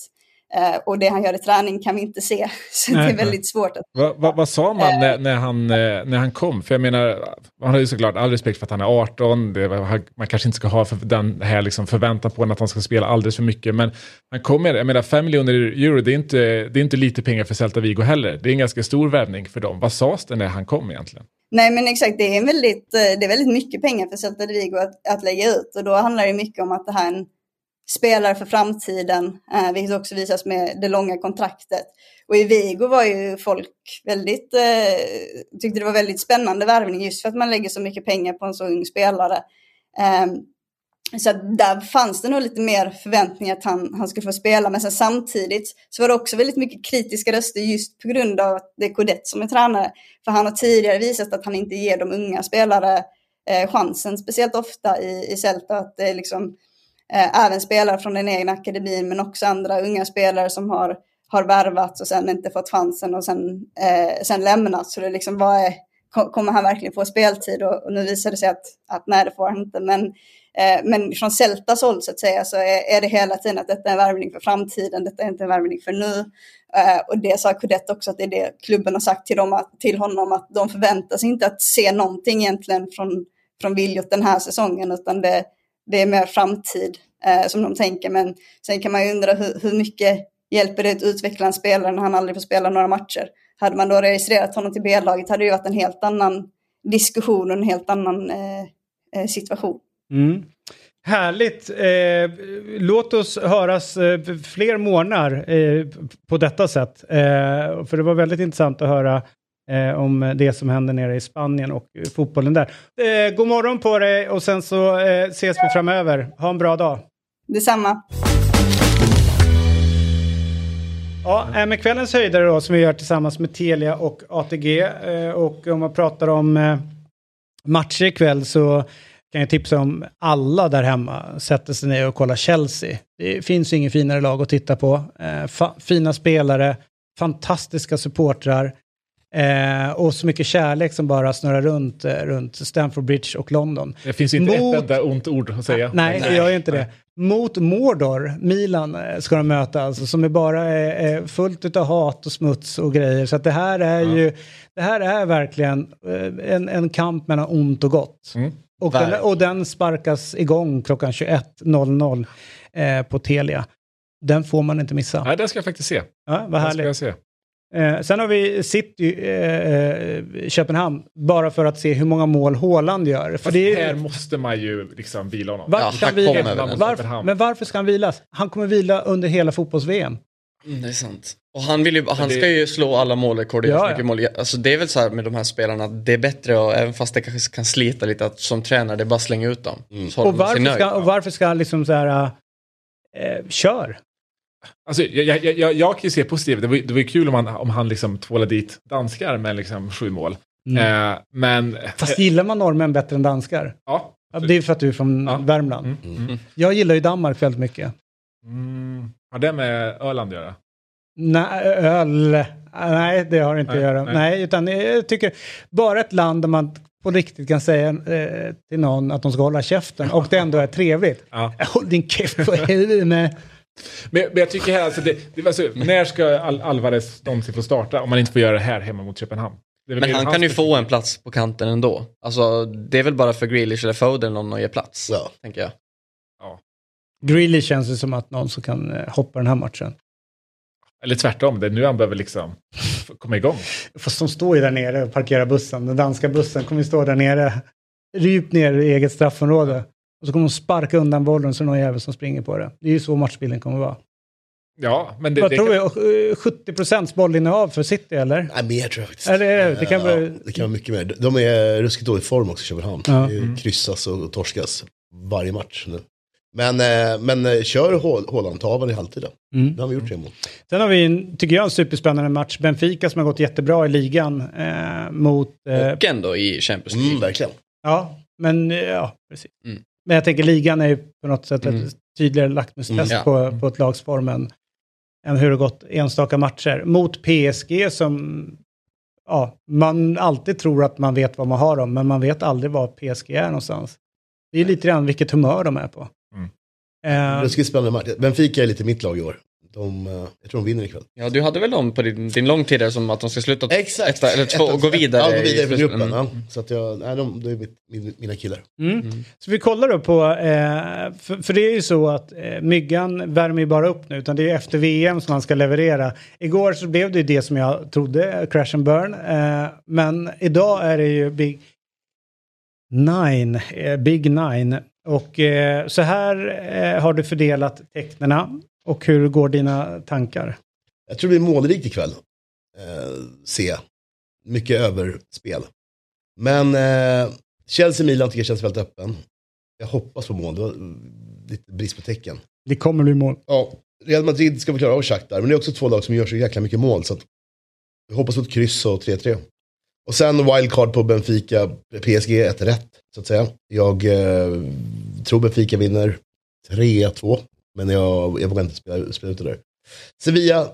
Eh, och det han gör i träning kan vi inte se, så det är väldigt svårt att Va, va, vad sa man när, när, han, eh, när han kom? För jag menar, man har ju såklart all respekt för att han är 18. Det, man kanske inte ska ha för den här liksom förväntan på att han ska spela alldeles för mycket. Men han kom med, jag menar 5 miljoner euro, det är, inte, det är inte lite pengar för Celta Vigo heller. Det är en ganska stor värvning för dem. Vad sades det när han kom egentligen? Nej men exakt, det är, väldigt, eh, det är väldigt mycket pengar för Celta Vigo att, att lägga ut och då handlar det mycket om att det här är en spelare för framtiden, eh, vilket också visas med det långa kontraktet. Och i Vigo var ju folk väldigt, eh, tyckte det var väldigt spännande värvning just för att man lägger så mycket pengar på en så ung spelare. Eh, så där fanns det nog lite mer förväntningar att han, han skulle få spela. Men sen samtidigt så var det också väldigt mycket kritiska röster just på grund av att det är Codet som är tränare. För han har tidigare visat att han inte ger de unga spelare eh, chansen speciellt ofta i, i Celta. Att det är liksom, eh, även spelare från den egna akademin men också andra unga spelare som har, har värvats och sen inte fått chansen och sen, eh, sen lämnat. Så det är liksom, vad är, kommer han verkligen få speltid? Och, och nu visar det sig att, att nej, det får han inte. Men, eh, men från Celtas håll så att säga så är, är det hela tiden att detta är en värvning för framtiden, detta är inte en värvning för nu. Eh, och det sa Coudette också att det är det klubben har sagt till, dem, att, till honom att de förväntar sig inte att se någonting egentligen från, från Viljot den här säsongen utan det, det är mer framtid eh, som de tänker. Men sen kan man ju undra hur, hur mycket hjälper det att utveckla en spelare när han aldrig får spela några matcher? Hade man då registrerat honom till B-laget hade det ju varit en helt annan diskussion och en helt annan eh, eh situation. Mm. Härligt. Eh, låt oss höras eh, fler månader eh, på detta sätt. Eh, för det var väldigt intressant att höra eh, om det som händer nere i Spanien och eh, fotbollen där. Eh, god morgon på dig och sen så eh, ses vi framöver. Ha en bra dag. Detsamma. Ja, äh, med kvällens höjdare då som vi gör tillsammans med Telia och ATG. Eh, och om man pratar om eh, matcher ikväll så kan jag tipsa om alla där hemma sätter sig ner och kollar Chelsea. Det finns ingen finare lag att titta på. Eh, fina spelare, fantastiska supportrar. Eh, och så mycket kärlek som bara snurrar runt, eh, runt Stamford Bridge och London. Det finns inte Mot... ett enda ont ord att säga. Nej, nej, det gör ju inte nej. det. Mot Mordor, Milan, eh, ska de möta alltså, som är bara är, är fullt av hat och smuts och grejer. Så att det här är ja. ju, det här är verkligen eh, en, en kamp mellan ont och gott. Mm. Och, den, och den sparkas igång klockan 21.00 eh, på Telia. Den får man inte missa. Nej, den ska jag faktiskt se. Ja, vad härligt. Den ska jag se. Eh, sen har vi City, eh, eh, Köpenhamn, bara för att se hur många mål Håland gör. För det är, här måste man ju liksom vila honom. Var, ja, vila, varför, men varför ska han vilas? Han kommer vila under hela fotbolls-VM. Mm, det är sant. Och han, vill ju, han ska ju slå alla målrekord ja, ja. mål. Alltså det är väl så här med de här spelarna, det är bättre, och, även fast det kanske kan slita lite, att som tränare, det är bara slänga ut dem. Mm. Och, varför ska, och varför ska han liksom så här, äh, kör? Alltså, jag, jag, jag, jag kan ju se positivt. Det var, det var ju kul om han, om han liksom tvålade dit danskar med liksom sju mål. Mm. Eh, men, Fast gillar man norrmän bättre än danskar? Ja. ja det är för att du är från ja. Värmland. Mm. Mm. mm. Jag gillar ju Danmark väldigt mycket. Mm. Har det med Öland att göra? Nej, öl. Nej, det har inte nej, att göra. Nej. nej. utan jag tycker bara ett land där man på riktigt kan säga eh, till någon att de ska hålla käften och det ändå är trevligt. Ja. Håll din käft på huvudet. Men, men, jag tycker här, alltså, det, det, alltså, när ska Al Alvarez någonsin få starta om man inte får göra det här hemma mot Köpenhamn? Men han kan ju få en plats på kanten ändå. Alltså, det är väl bara för Grealish eller Foden någon att ge plats, ja. tänker jag. Ja. Grealish känns det som att någon som kan eh, hoppa den här matchen. Eller tvärtom, det är nu han behöver liksom komma igång. Fast de står ju där nere och parkerar bussen. Den danska bussen kommer ju stå där nere, djupt ner i eget straffområde. Och så kommer de sparka undan bollen så är det någon jävel som springer på det. Det är ju så matchbilden kommer vara. Ja, men det, Vad det tror kan... 70 procents bollinnehav för City eller? Nej, mer tror jag faktiskt. Är det, det, kan ja, det kan vara mycket mer. De är ruskigt dålig form också, Köpenhamn. Ja. Mm. Kryssas och torskas varje match nu. Men, eh, men eh, kör Håland, ta av i halvtid Mm. Det har vi gjort tre mål. Sen har vi, tycker jag, en superspännande match. Benfica som har gått jättebra i ligan eh, mot... Eh, och ändå i Champions League. Mm, verkligen. Ja, men ja, precis. Mm. Men jag tänker ligan är ju på något sätt mm. ett tydligare lackmustest mm, ja. på, på ett lags form än, än hur det gått enstaka matcher. Mot PSG som ja, man alltid tror att man vet vad man har dem, men man vet aldrig var PSG är någonstans. Det är lite grann vilket humör de är på. Mm. Uh, det ska bli spännande match. Benfica är lite mitt lag i år. De, eh, jag tror de vinner ikväll. Ja, du hade väl dem på din, din lång tidigare som att de ska sluta Exakt. Ett, eller två och gå vidare. Ja, gå vidare i gruppen. Mm. Ja. Så att jag, nej, de, det är mitt, mina killar. Mm. Mm. Så vi kollar då på, eh, för, för, det är ju så att eh, myggan värmer ju bara upp nu, utan det är efter VM som man ska leverera. Igår så blev det ju det som jag trodde, crash and burn. Eh, men idag är det ju Big Nine, Big Nine. Och eh, så här har du fördelat tecknena. Och hur går dina tankar? Jag tror det blir målrikt ikväll. Eh, se. Mycket överspel. Men eh, Chelsea-Milan tycker jag känns väldigt öppen. Jag hoppas på mål. Det var lite brist på tecken. Det kommer bli mål. Ja, Real Madrid ska vi klara av Shakhtar. Men det är också två lag som gör så jäkla mycket mål. Så jag hoppas på ett kryss och 3-3. Och sen wildcard på Benfica, PSG ett rätt, så att säga. Jag eh, tror Benfica vinner 3-2. Men jag, jag vågar inte spela, spela ut det där. Sevilla,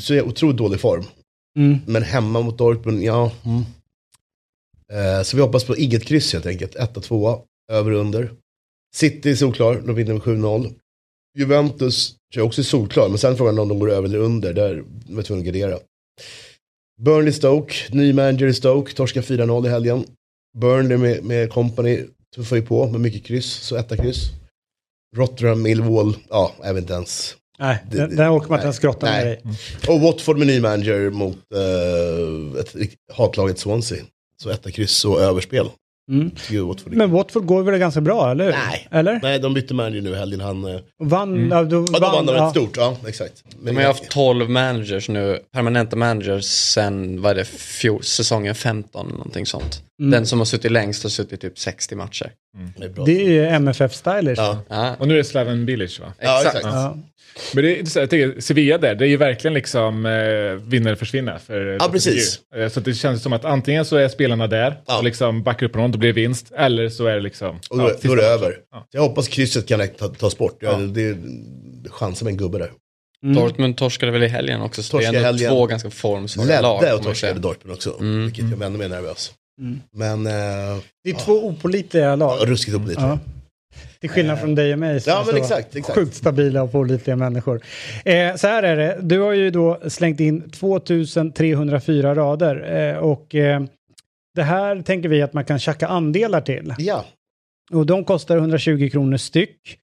så, är jag otroligt dålig form. Mm. Men hemma mot Dortmund, ja. Mm. Eh, så vi hoppas på inget kryss helt enkelt. 1-2, över och under. City är solklar, de vinner med 7-0. Juventus är också solklar, men sen frågan om de går över eller under, där är vi tvungna att gardera. Burnley Stoke, ny manager i Stoke, torska 4-0 i helgen. Burnley med, med company tuffar ju på med mycket kryss, så etta kryss. Rotherham, Millwall, ja, jag vet inte ens. Nej, det, där åker man inte ens grotta med dig. Och Watford med ny manager mot uh, ett hatlaget Swansea. Så etta kryss och överspel. Mm. Watford. Men Watford går väl ganska bra, eller Nej, eller? Nej de bytte manager nu i helgen. Han, eh, vann, mm. ja, då, ja, vann, de vann ja. stort, ja exakt. Men de har haft 12 managers nu, permanenta managers sen, vad är det, fjol, säsongen 15, någonting sånt. Mm. Den som har suttit längst har suttit typ 60 matcher. Det är bra. Det är ju MFF-stylers. Ja. Ja, Och nu är det Slaven Bilic va? Ja, exakt. Men det är, så jag tänker, Sevilla där, det är ju verkligen liksom eh, vinna eller försvinna. För Ja, precis. Eh, Så det känns som att antingen så är spelarna där Ja. och liksom backar upp någon, då blir det vinst. Eller så är det liksom... Och då, ja, då är det över. Ja. Jag hoppas krysset kan ta, tas bort. Ja. Ja. Det är chansen med en gubbe där. Mm. Dortmund torskade väl i helgen också, så det Torskade är ändå helgen. två ganska formsvaga Ledde lag. och får man torskade. Dortmund också. Mm. Vilket gör mig ännu mer nervös. Mm. Men, eh, Det är två opolitliga lag. ja, ruskigt oblikt. Till skillnad från dig och mig. som Ja, men så exakt, exakt. Sjukt stabila och pålitliga människor. Eh, så här är det. Du har ju då slängt in 2304 rader. Eh, och eh, det här tänker vi att man kan tjacka andelar till. Ja, Och de kostar 120 kronor styck.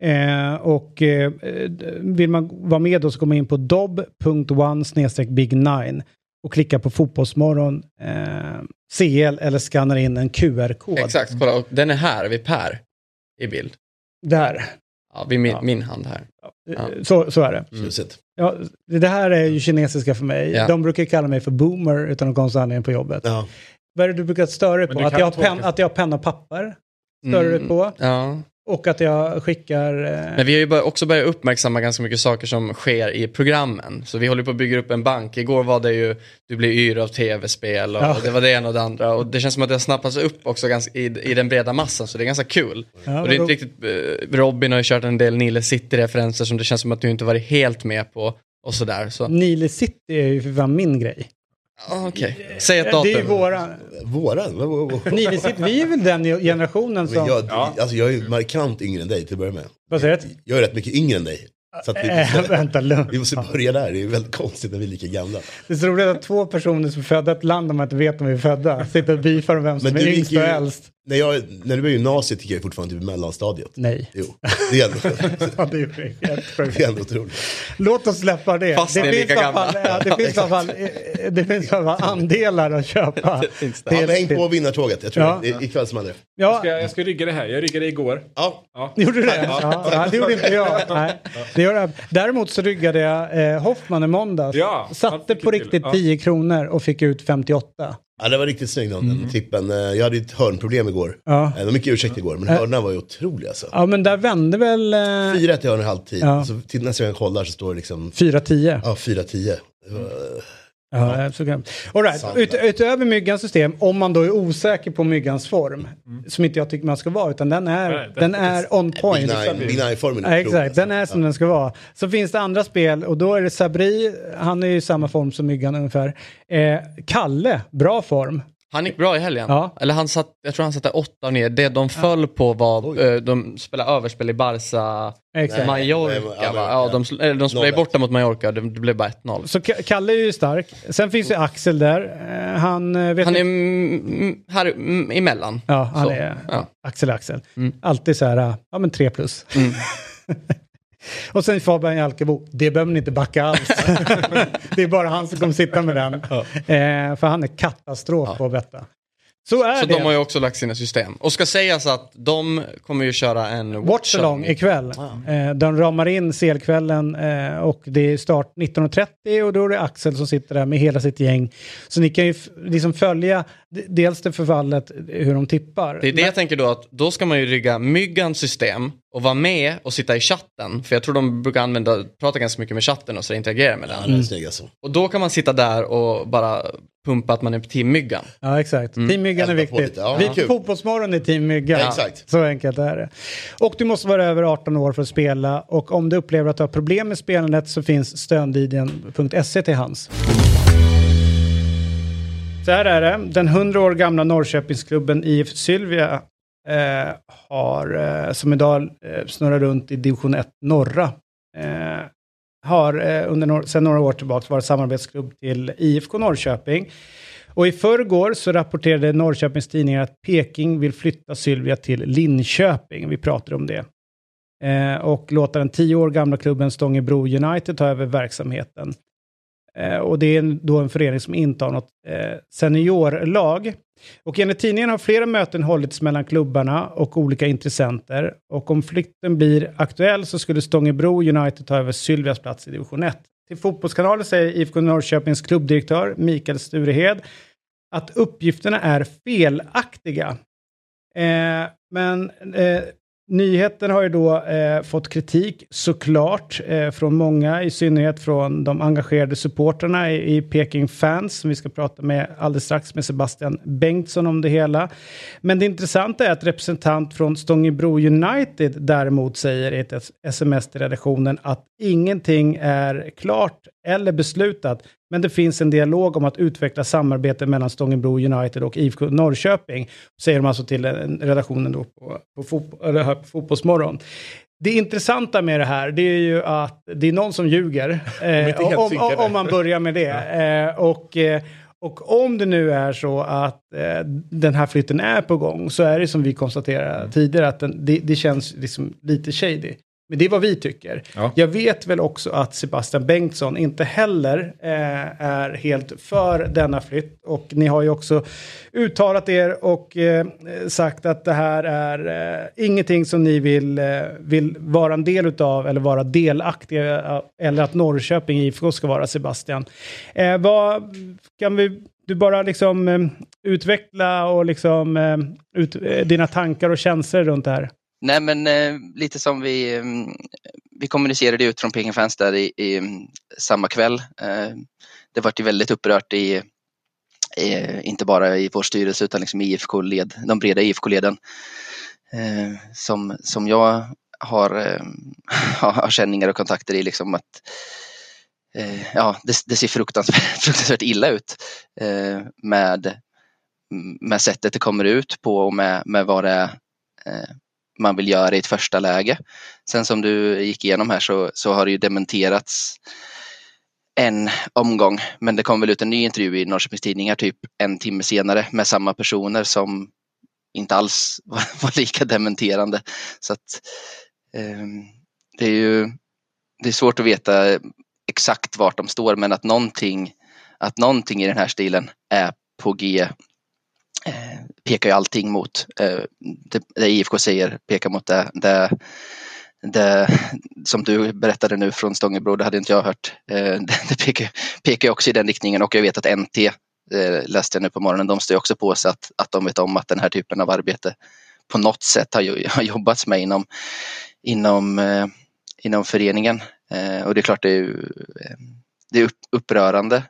Eh, och eh, vill man vara med då så går man in på dob.one big 9 och klickar på Fotbollsmorgon eh, CL eller skannar in en QR-kod. Exakt, kolla, den är här vid Per i bild. Där. Ja, vid min, Ja. min hand här. Ja. Så, så är det. Mm. Ja, det här är ju kinesiska för mig. Ja. De brukar kalla mig för boomer utan någon konstig anledning på jobbet. Ja. Vad är det du brukar störa dig på? du Att jag, pen, att jag har penna och papper? Stör du Mm, på? Ja. Och att jag skickar... Eh, Men vi har ju också börjat uppmärksamma ganska mycket saker som sker i programmen. Så vi håller på att bygga upp en bank. Igår var det ju, du blir yr av tv-spel och Ja. det var det ena och det andra. Och det känns som att det har snappats upp också ganska, i, i den breda massan, så det är ganska kul. Ja, och det är inte riktigt, eh, Robin har ju kört en del Nile City-referenser som det känns som att du inte varit helt med på. Och sådär. Så, Nile City är ju för fan min grej. Okej. Säg ett Det datum. är ju våra... Våran? Vad- Nile City, vi är väl den generationen som... jag, Ja. alltså jag är markant yngre än dig till att börja med. Vad säger du? Jag är rätt mycket yngre än dig. Så att vi, Äh, måste, vänta, lugn. vi måste börja där. Det är väldigt konstigt när vi är lika gamla. Det är så roligt att två personer som är födda i ett land man inte vet om vi är födda sitter och beefar om vem som Men är yngst och äldst. När, jag, när du var i gymnasiet gick jag ju fortfarande typ i mellanstadiet. Nej. Jo, det är ändå, det är helt sjukt. det är ändå otroligt. Låt oss släppa det. Fast det, finns lika fall, ja, det finns i alla fall, det finns i alla fall andelar att köpa. det. Ja, häng på vinnartåget. Jag tror Ja. det är ikväll som andra. Ja, Ska, jag ska rygga det här, jag riggade igår. Ja, Ja. gjorde du det? Ja, ja, det gjorde inte jag. Nej, det gör jag. Däremot så ryggade jag eh, Hoffman i måndags. Ja, Satte på riktigt till. Ja. 10 kronor och fick ut 58. Ja det var riktigt snygg den, Mm. tippen. Eh, Jag hade ett hörnproblem igår. Ja. Eh, Det var mycket ursäkt igår, men hörnorna var ju otroliga alltså. ja, men där vände väl eh, 4-1 i hörn i halvtid. Ja. Så till nästa gång jag kollar så står det liksom 4-10. ja, 4-10. Det var- Ja, kan... All right. Ut, utöver myggans system, om man då är osäker på myggans form, som inte jag tycker man ska vara, utan den är, Nej, den är on point. Big Nine-formen Ja, är exakt, den är som den ska vara. Så finns det andra spel och då är det Sabri, han är ju i samma form som Myggan ungefär. Eh, Kalle, bra form. Han gick bra i helgen. Ja. Eller han satt, jag tror han satte åtta ner. Det de föll på var, Oj. eh, de spelade överspel i Barca, Exakt. Mallorca nej, ja, Ja, de, eller de spelade 0-1. borta mot Mallorca, det, det blev bara 1-0. Så Ka- Kalle är ju stark. Sen finns ju Axel där. Eh, han eh, vet Han är här emellan. Ja, han Så, är ja. Axel Axel. Mm. Alltid så här, ja men tre plus. Mm. Och sen Fabian Jalkebo, det behöver ni inte backa alls. det är bara han som kommer sitta med den. Eh, för han är katastrof på att betta. Så är Så det. de har ju också lagt sina system. Och ska sägas att de kommer ju köra en Watch along ikväll. Eh, de ramar in CL-kvällen eh, och det är start 19.30 och då är det Axel som sitter där med hela sitt gäng. Så ni kan ju liksom följa dels det förfallet, hur de tippar. Det är det jag tänker då att då ska man ju rygga myggans system och vara med och sitta i chatten. För jag tror de brukar använda, prata ganska mycket med chatten och så interagera med Ja, den. är snygg alltså. Och då kan man sitta där och bara pumpa att man är på team myggan. Ja, exakt. Team Myggan är viktigt. Ja, Vi kul. Fotbollsmorgon är Team Myggan. Ja, exakt. Så enkelt är det. Och du måste vara över 18 år för att spela och om du upplever att du har problem med spelandet så finns stödlinjen.se till hands. Så här är det. Den 100 år gamla Norrköpingsklubben IF Sylvia eh, har, eh, som idag eh, snurrar runt i division 1 norra, eh, har eh, under några, sedan några år tillbaka varit samarbetsklubb till IFK Norrköping. Och i förrgår så rapporterade Norrköpings tidningar att Peking vill flytta Sylvia till Linköping. Vi pratade om det. Eh, och låta den tio år gamla klubben Stångebro United ta över verksamheten. Eh, och det är då en förening som inte har något eh, seniorlag. Och enligt tidningen har flera möten hållits mellan klubbarna och olika intressenter. Och om flytten blir aktuell så skulle Stångebro United ta över Sylvias plats i division 1. Till Fotbollskanalen säger IFK Norrköpings klubbdirektör Mikael Sturehed att uppgifterna är felaktiga. Eh, men eh, Nyheten har ju då eh, fått kritik såklart eh, från många, i synnerhet från de engagerade supporterna i, i Peking Fans, som vi ska prata med alldeles strax med Sebastian Bengtsson om det hela. Men det intressanta är att representant från Stångebro United däremot säger i ett sms till redaktionen att ingenting är klart eller beslutat men det finns en dialog om att utveckla samarbete mellan Stångebro United och IFK Norrköping. Säger de alltså till redaktionen då på, på, fotboll, eller på Fotbollsmorgon. Det intressanta med det här, det är ju att det är någon som ljuger. Eh, om, om, om, man börjar med det. Eh, och, eh, och om det nu är så att eh, den här flytten är på gång så är det som vi konstaterade tidigare att den, det, det, känns liksom lite shady. Men det är vad vi tycker. Ja. Jag vet väl också att Sebastian Bengtsson inte heller eh, är helt för denna flytt. Och ni har ju också uttalat er och eh, sagt att det här är eh, ingenting som ni vill, eh, vill vara en del utav eller vara delaktiga eller att Norrköping IFK ska vara Sebastian. Eh, vad kan vi du bara liksom eh, utveckla och liksom ut, dina tankar och känslor runt det här? Nej men eh, lite som vi, eh, vi kommunicerade ut från Peking Fans där i, i mm, samma kväll. Eh, det vart ju väldigt upprört i, i, inte bara i vår styrelse utan liksom i IFK-led, de breda IFK-leden. Eh, som, som jag har, eh, har känningar och kontakter i liksom att eh, ja, det, det, ser fruktansvärt, fruktansvärt illa ut eh, med, med sättet det kommer ut på och med, med vad det är eh, man vill göra i ett första läge. Sen som du gick igenom här så, så har det ju dementerats en omgång, men det kom väl ut en ny intervju i Norrköpings Tidningar typ en timme senare med samma personer som inte alls var, var lika dementerande. Så att, eh, det är ju det är svårt att veta exakt vart de står, men att någonting, att någonting i den här stilen är på G pekar ju allting mot, eh, det, det IFK säger pekar mot det, det, det som du berättade nu från Stångebro, det hade inte jag hört. Eh, det, det pekar, pekar också i den riktningen och jag vet att NT eh, läste jag nu på morgonen, de står också på sig att, att de vet om att den här typen av arbete på något sätt har, har jobbats med inom, inom, eh, inom föreningen. Eh, och det är klart det är, det är upprörande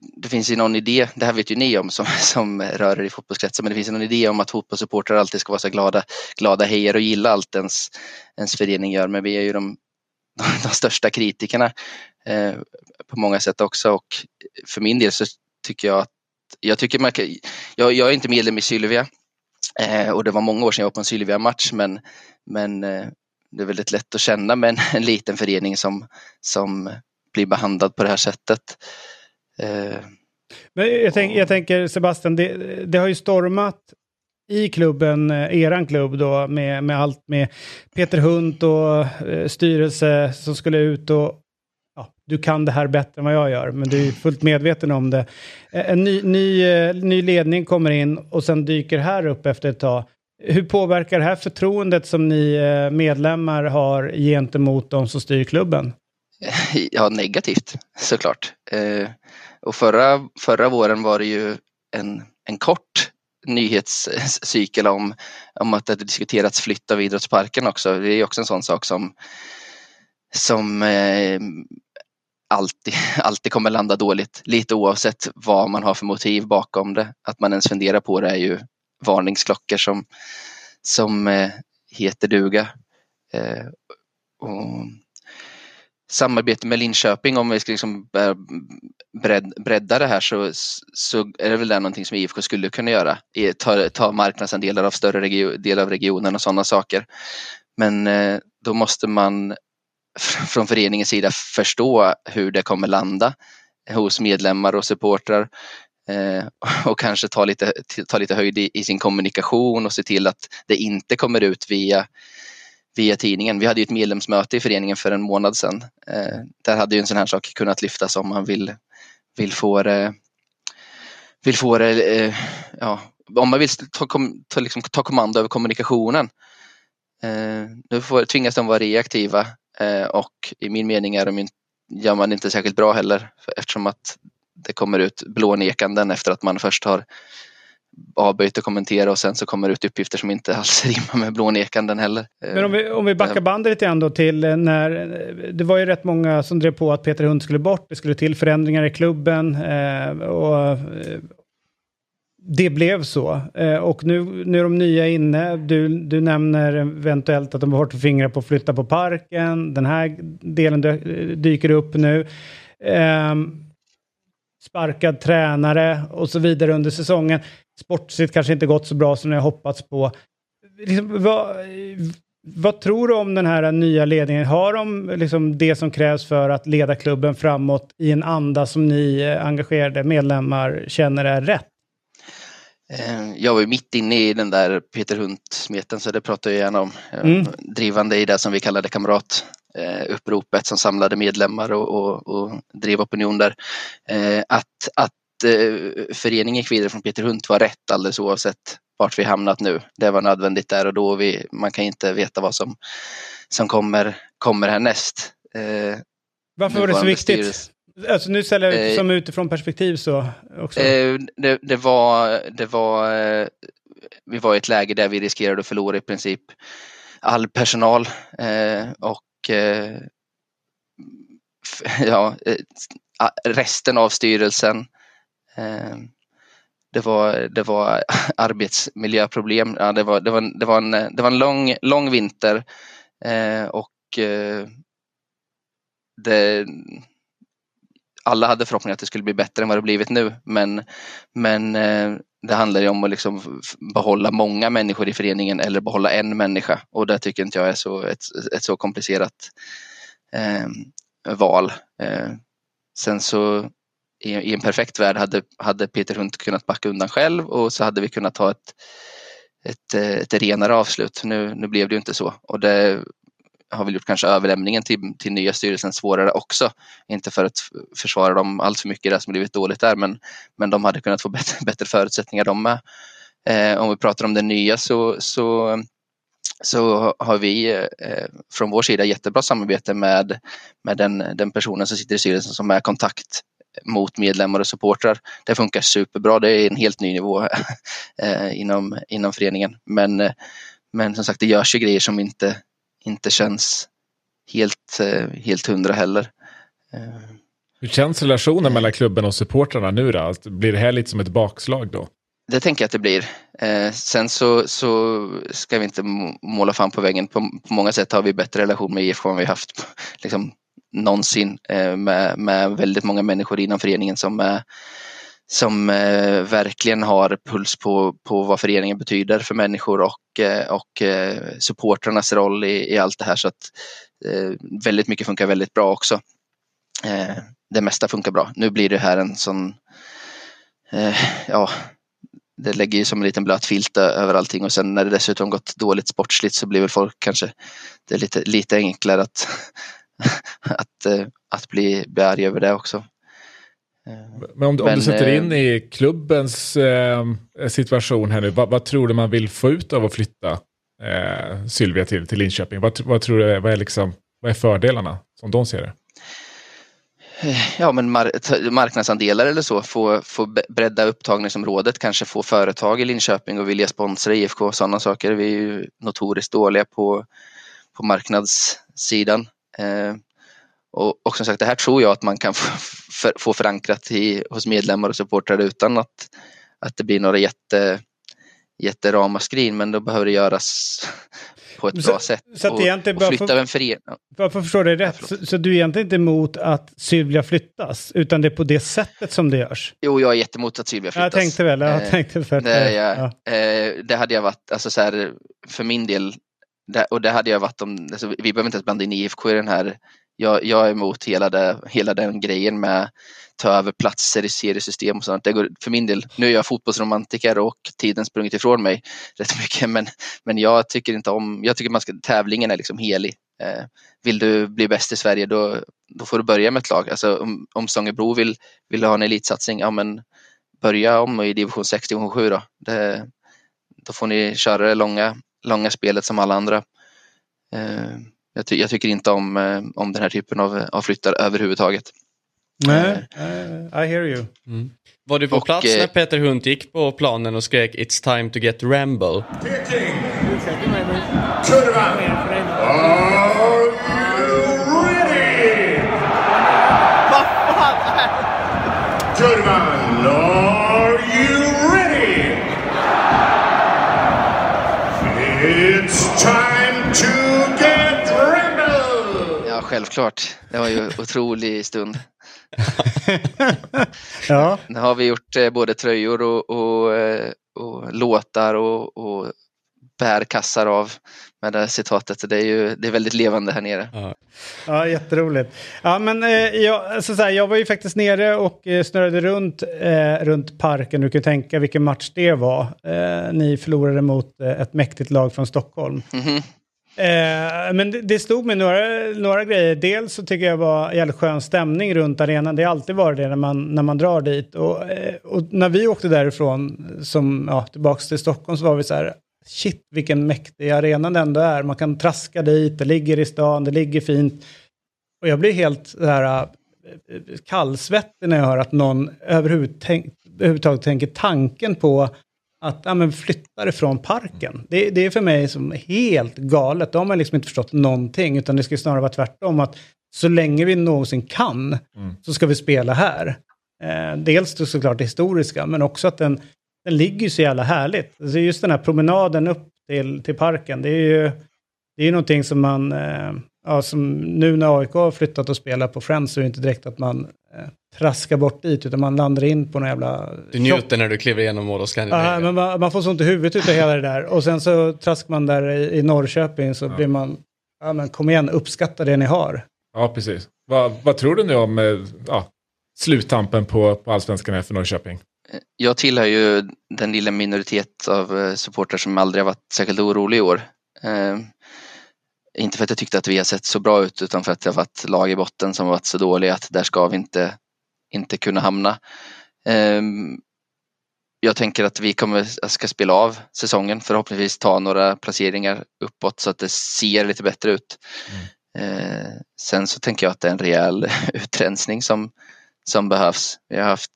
det finns ju någon idé, det här vet ju ni om som, som rör er i fotbollskretsar, men det finns ju någon idé om att fotbollssupportrar alltid ska vara så glada, glada hejar och gilla allt ens, ens förening gör, men vi är ju de, de, största kritikerna eh, på många sätt också och för min del så tycker jag att jag tycker man kan, jag, jag är inte medlem i Sylvia eh, och det var många år sedan jag var på en Sylvia-match men, men eh, det är väldigt lätt att känna med en, en liten förening som, som blir behandlad på det här sättet. Eh, Men jag, tänk, jag tänker Sebastian, det, det, har ju stormat i klubben, eh, eran klubb då, med, med allt med Peter Hunt och eh, styrelse som skulle ut och ja, du kan det här bättre än vad jag gör, men du är fullt medveten om det. Eh, en ny, ny, ny ledning kommer in och sen dyker här upp efter ett tag. Hur påverkar det här förtroendet som ni medlemmar har gentemot de som styr klubben? Ja, negativt såklart. Och förra, förra våren var det ju en, en kort nyhetscykel om, om att det diskuterats flytt av idrottsparken också. Det är också en sån sak som, som eh, alltid, alltid kommer landa dåligt. Lite oavsett vad man har för motiv bakom det. Att man ens funderar på det är ju varningsklockor som, som eh, heter duga. Eh, och samarbete med Linköping, om vi ska liksom bredda det här så, så är det väl det någonting som IFK skulle kunna göra. Ta, ta marknadsandelar av större region, del av regionen och sådana saker. Men eh, då måste man från föreningens sida förstå hur det kommer landa hos medlemmar och supportrar eh, och kanske ta lite, ta lite höjd i, i sin kommunikation och se till att det inte kommer ut via via tidningen. Vi hade ju ett medlemsmöte i föreningen för en månad sedan. Eh, där hade ju en sån här sak kunnat lyftas om man vill, vill få det, vill få det, eh, ja, om man vill ta, ta, liksom, ta kommando över kommunikationen. Eh, nu får, tvingas de vara reaktiva eh, och i min mening är de, gör man inte särskilt bra heller eftersom att det kommer ut blånekanden efter att man först har avböjt att kommentera och sen så kommer det ut uppgifter som inte alls rimmar med blånekanden heller. Men om vi, om vi backar bandet lite grann då till eh, när det var ju rätt många som drev på att Peter Hund skulle bort, det skulle till förändringar i klubben eh, och eh, det blev så. Eh, och nu, nu är de nya inne. Du, du nämner eventuellt att de har fått fingrar på att flytta på parken. Den här delen dyker upp nu. Eh, sparkad tränare och så vidare under säsongen. Sportsligt kanske inte gått så bra som jag hoppats på. Liksom, vad, vad tror du om den här nya ledningen? Har de liksom det som krävs för att leda klubben framåt i en anda som ni engagerade medlemmar känner är rätt? Eh, jag var ju mitt inne i den där Peter Hunt-smeten så det pratar jag gärna om. Mm. Drivande i det som vi kallade kamratuppropet som samlade medlemmar och, och, och drev opinion där. Eh, att, att föreningen vidare från Peter Hunt var rätt alldeles oavsett vart vi hamnat nu. Det var nödvändigt där och då. Vi, man kan inte veta vad som, som kommer, kommer härnäst. Varför var det så viktigt? Alltså nu ställer jag eh, som utifrån perspektiv så också. Eh, det, det, var, det var, eh, vi var i ett läge där vi riskerade att förlora i princip all personal eh, och eh, ja, eh, resten av styrelsen. Eh, det var, det var arbetsmiljöproblem. Ja, det, var, det, var, det, var en, det var en lång, lång vinter eh, och eh, det, alla hade förhoppningar att det skulle bli bättre än vad det blivit nu. Men, men eh, det handlar ju om att liksom behålla många människor i föreningen eller behålla en människa. Och det tycker inte jag är så, ett, ett så komplicerat eh, val. Eh, sen så i, i, en perfekt värld hade, hade Peter Hunt kunnat backa undan själv och så hade vi kunnat ha ett, ett, eh, ett renare avslut. Nu, nu blev det ju inte så och det har väl gjort kanske överlämningen till, till nya styrelsen svårare också. Inte för att försvara dem allt för mycket det som blivit dåligt där men, men de hade kunnat få bättre, bättre förutsättningar de med. Eh, om vi pratar om det nya så, så, så har vi eh, från vår sida jättebra samarbete med, med den, den personen som sitter i styrelsen som är kontakt mot medlemmar och supportrar. Det funkar superbra, det är en helt ny nivå eh, inom, inom föreningen. Men, men som sagt, det görs ju grejer som inte inte känns helt, eh, helt hundra heller. Eh, Hur känns relationen mellan klubben och supportrarna nu då? Blir det här lite som ett bakslag då? Det tänker jag att det blir. Eh, sen så, så ska vi inte måla fan på väggen. På, på många sätt har vi bättre relation med IFK än vi haft liksom, någonsin eh, med, med väldigt många människor inom föreningen som eh, som eh, verkligen har puls på, på vad föreningen betyder för människor och, och supportrarnas roll i, i allt det här. Så att väldigt mycket funkar väldigt bra också. Det mesta funkar bra. Nu blir det här en sån, ja, det lägger ju som en liten blöt filt över allting och sen när det dessutom gått dåligt sportsligt så blir väl folk kanske, det är lite, lite enklare att, att, att bli, bli arg över det också. Men om, Men, om du sätter eh, in i klubbens eh, situation här nu, vad, vad, tror du man vill få ut av att flytta eh, Sylvia till, till Linköping? Vad, vad tror du vad är, liksom, vad är fördelarna som de ser det? Ja, men mar marknadsandelar eller så, få, få bredda upptagningsområdet, kanske få företag i Linköping och vilja sponsra IFK, sådana saker. Vi är ju notoriskt dåliga på, på marknadssidan. Eh, och, och som sagt, det här tror jag att man kan få, för, få förankrat i, hos medlemmar och supportrar utan att, att det blir några jätte, jätteramaskrin, men då behöver det göras på ett så, bra sätt. Så att egentligen och flytta en förening. För att förstå det rätt, så, så, du är egentligen inte emot att Sylvia flyttas, utan det är på det sättet som det görs? Jo, jag är jättemot att Sylvia flyttas. Jag tänkte väl, jag eh, tänkte för det, jag, ja. eh, det hade jag varit, alltså så här, för min del, det, och det hade jag varit om, alltså, vi behöver inte ens blanda in IFK i den här jag, jag är emot hela, det, hela den grejen med ta över platser i seriesystem och sånt. Det går, för min del, nu är jag fotbollsromantiker och tiden sprungit ifrån mig rätt mycket men, men jag tycker inte om, jag tycker man ska, tävlingen är liksom helig. Eh, vill du bli bäst i Sverige då, då får du börja med ett lag. Alltså, om, om Stångebro vill, vill ha en elitsatsning, ja men börja om i division 6, division 7 då. Det, då får ni köra det långa, långa spelet som alla andra. Eh, jag, ty jag, tycker inte om, eh, om den här typen av, av flyttar överhuvudtaget. Nej, uh, I hear you. Mm. Var du på Och, plats när Peter Hunt gick på planen och skrek It's time to get Ramble? Picking. Självklart. Det var ju en otrolig stund. Ja, Nu har vi gjort eh, både tröjor och, och, eh, och låtar och, och bärkassar av med det här citatet. Så Det är ju det är väldigt levande här nere. ja jätteroligt. Ja, men eh, jag, alltså, så här, jag var ju faktiskt nere och eh, snurrade runt, eh, runt parken. Du kan tänka vilken match det var. Eh, ni förlorade mot eh, ett mäktigt lag från Stockholm. Mhm. Eh, men det, det stod med några, några grejer. Dels så tycker jag det var jävligt skön stämning runt arenan. Det har alltid varit det när man, när man drar dit. Och, eh, och när vi åkte därifrån, som, ja, tillbaka till Stockholm, så var vi så här, shit vilken mäktig arena det ändå är. Man kan traska dit, det ligger i stan, det ligger fint. Och jag blir helt så här, eh, kallsvettig när jag hör att någon överhuvudtaget tänker tanken på att ja, men flytta det från parken. Det, det är för mig som helt galet. Då har man liksom inte förstått någonting, utan det ska snarare vara tvärtom. Att så länge vi någonsin kan så ska vi spela här. Eh, dels då såklart det historiska, men också att den, den ligger så jävla härligt. Alltså just den här promenaden upp till, till parken, det är ju det är ju någonting som man, eh, ja, som nu när AIK har flyttat och spelar på Friends så är det inte direkt att man eh, traskar bort dit, utan man landar in på någon jävla... Du njuter när du kliver igenom Mall of Ja, Scandinavia. men man, man får så ont i huvudet utav hela det där. Och sen så traskar man där i, i Norrköping så blir man, ja men kom igen, uppskatta det ni har. Ja, precis. Vad, vad tror du nu om eh, ja, sluttampen på, på allsvenskan här för Norrköping? Jag tillhör ju den lilla minoritet av eh, supportrar som aldrig har varit särskilt orolig i år. Eh, inte för att jag tyckte att vi har sett så bra ut utan för att det har varit lag i botten som har varit så dåliga att där ska vi inte, inte kunna hamna. Eh, jag tänker att vi kommer, ska spela av säsongen, förhoppningsvis ta några placeringar uppåt så att det ser lite bättre ut. Eh, sen så tänker jag att det är en rejäl utrensning som, som behövs. Vi har haft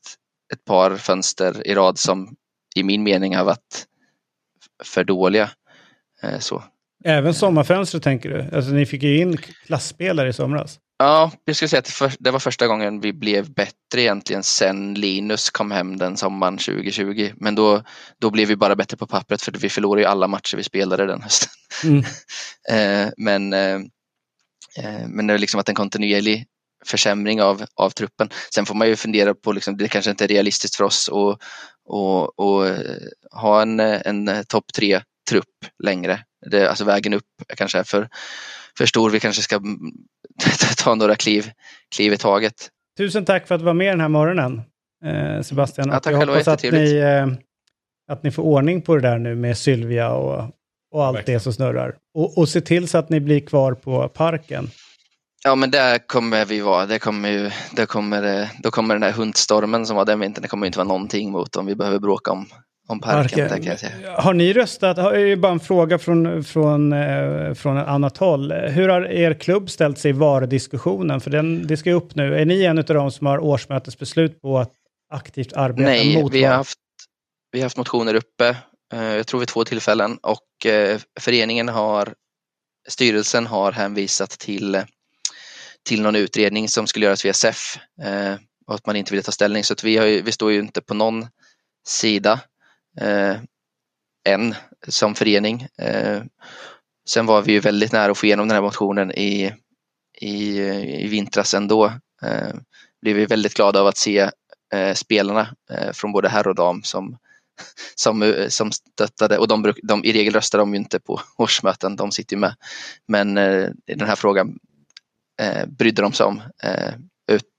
ett par fönster i rad som i min mening har varit för dåliga. Eh, så. Även sommarfönstret tänker du? Alltså ni fick ju in klassspelare i somras. Ja, jag skulle säga att det för- det var första gången vi blev bättre egentligen sen Linus kom hem den sommaren 2020. Men då, då blev vi bara bättre på pappret för vi förlorade ju alla matcher vi spelade den hösten. Mm. Eh, men, eh, eh, men det har liksom varit en kontinuerlig försämring av, av truppen. Sen får man ju fundera på, liksom, det kanske inte är realistiskt för oss att och, och, ha en, en topp tre trupp längre. Det, alltså vägen upp kanske är för, för stor. Vi kanske ska ta några kliv, kliv i taget. Tusen tack för att du var med den här morgonen, eh, Sebastian. Ja, tack jag hoppas att ni, eh, att ni får ordning på det där nu med Sylvia och, och allt Verkligen. det som snurrar. Och, och se till så att ni blir kvar på parken. Ja men där kommer vi vara. Det kommer ju, det kommer, eh, då kommer den här hundstormen som var den vintern, det kommer inte vara någonting mot om vi behöver bråka om, om parken. där kan jag säga. Har ni röstat? Har- Det är bara en fråga från, från, eh, från ett annat håll. Hur har er klubb ställt sig i VAR-diskussionen? För den, det ska ju upp nu. Är ni en av de som har årsmötesbeslut på att aktivt arbeta Nej, mot vi har, haft, vi har haft motioner uppe, eh, jag tror vid två tillfällen och eh, föreningen har, styrelsen har hänvisat till, till någon utredning som skulle göras via SEF och att man inte ville ta ställning. Så att vi, har ju, vi står ju inte på någon sida Eh, än som förening. Eh, sen var vi ju väldigt nära att få igenom den här motionen i, i, i vintras ändå. Eh, blev vi väldigt glada av att se eh, spelarna eh, från både herr och dam som, som, som stöttade och de, bruk, de, i regel röstar de ju inte på årsmöten, de sitter ju med. Men eh, i den här frågan eh, brydde de sig om eh,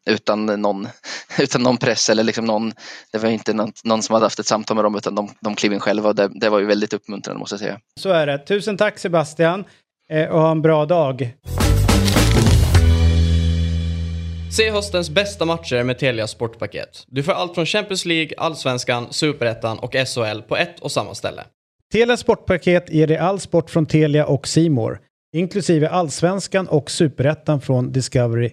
utan, någon, utan någon press eller liksom någon, det var inte någon, någon som hade haft ett samtal med dem utan de, de klev in själva och det, det var ju väldigt uppmuntrande måste jag säga. Så är det. Tusen tack Sebastian eh, och ha en bra dag. Se höstens bästa matcher med Telia Sportpaket. Du får allt från Champions League, Allsvenskan, Superettan och SHL på ett och samma ställe. Telia Sportpaket ger dig all sport från Telia och Simor, inklusive allsvenskan och superettan från Discovery+.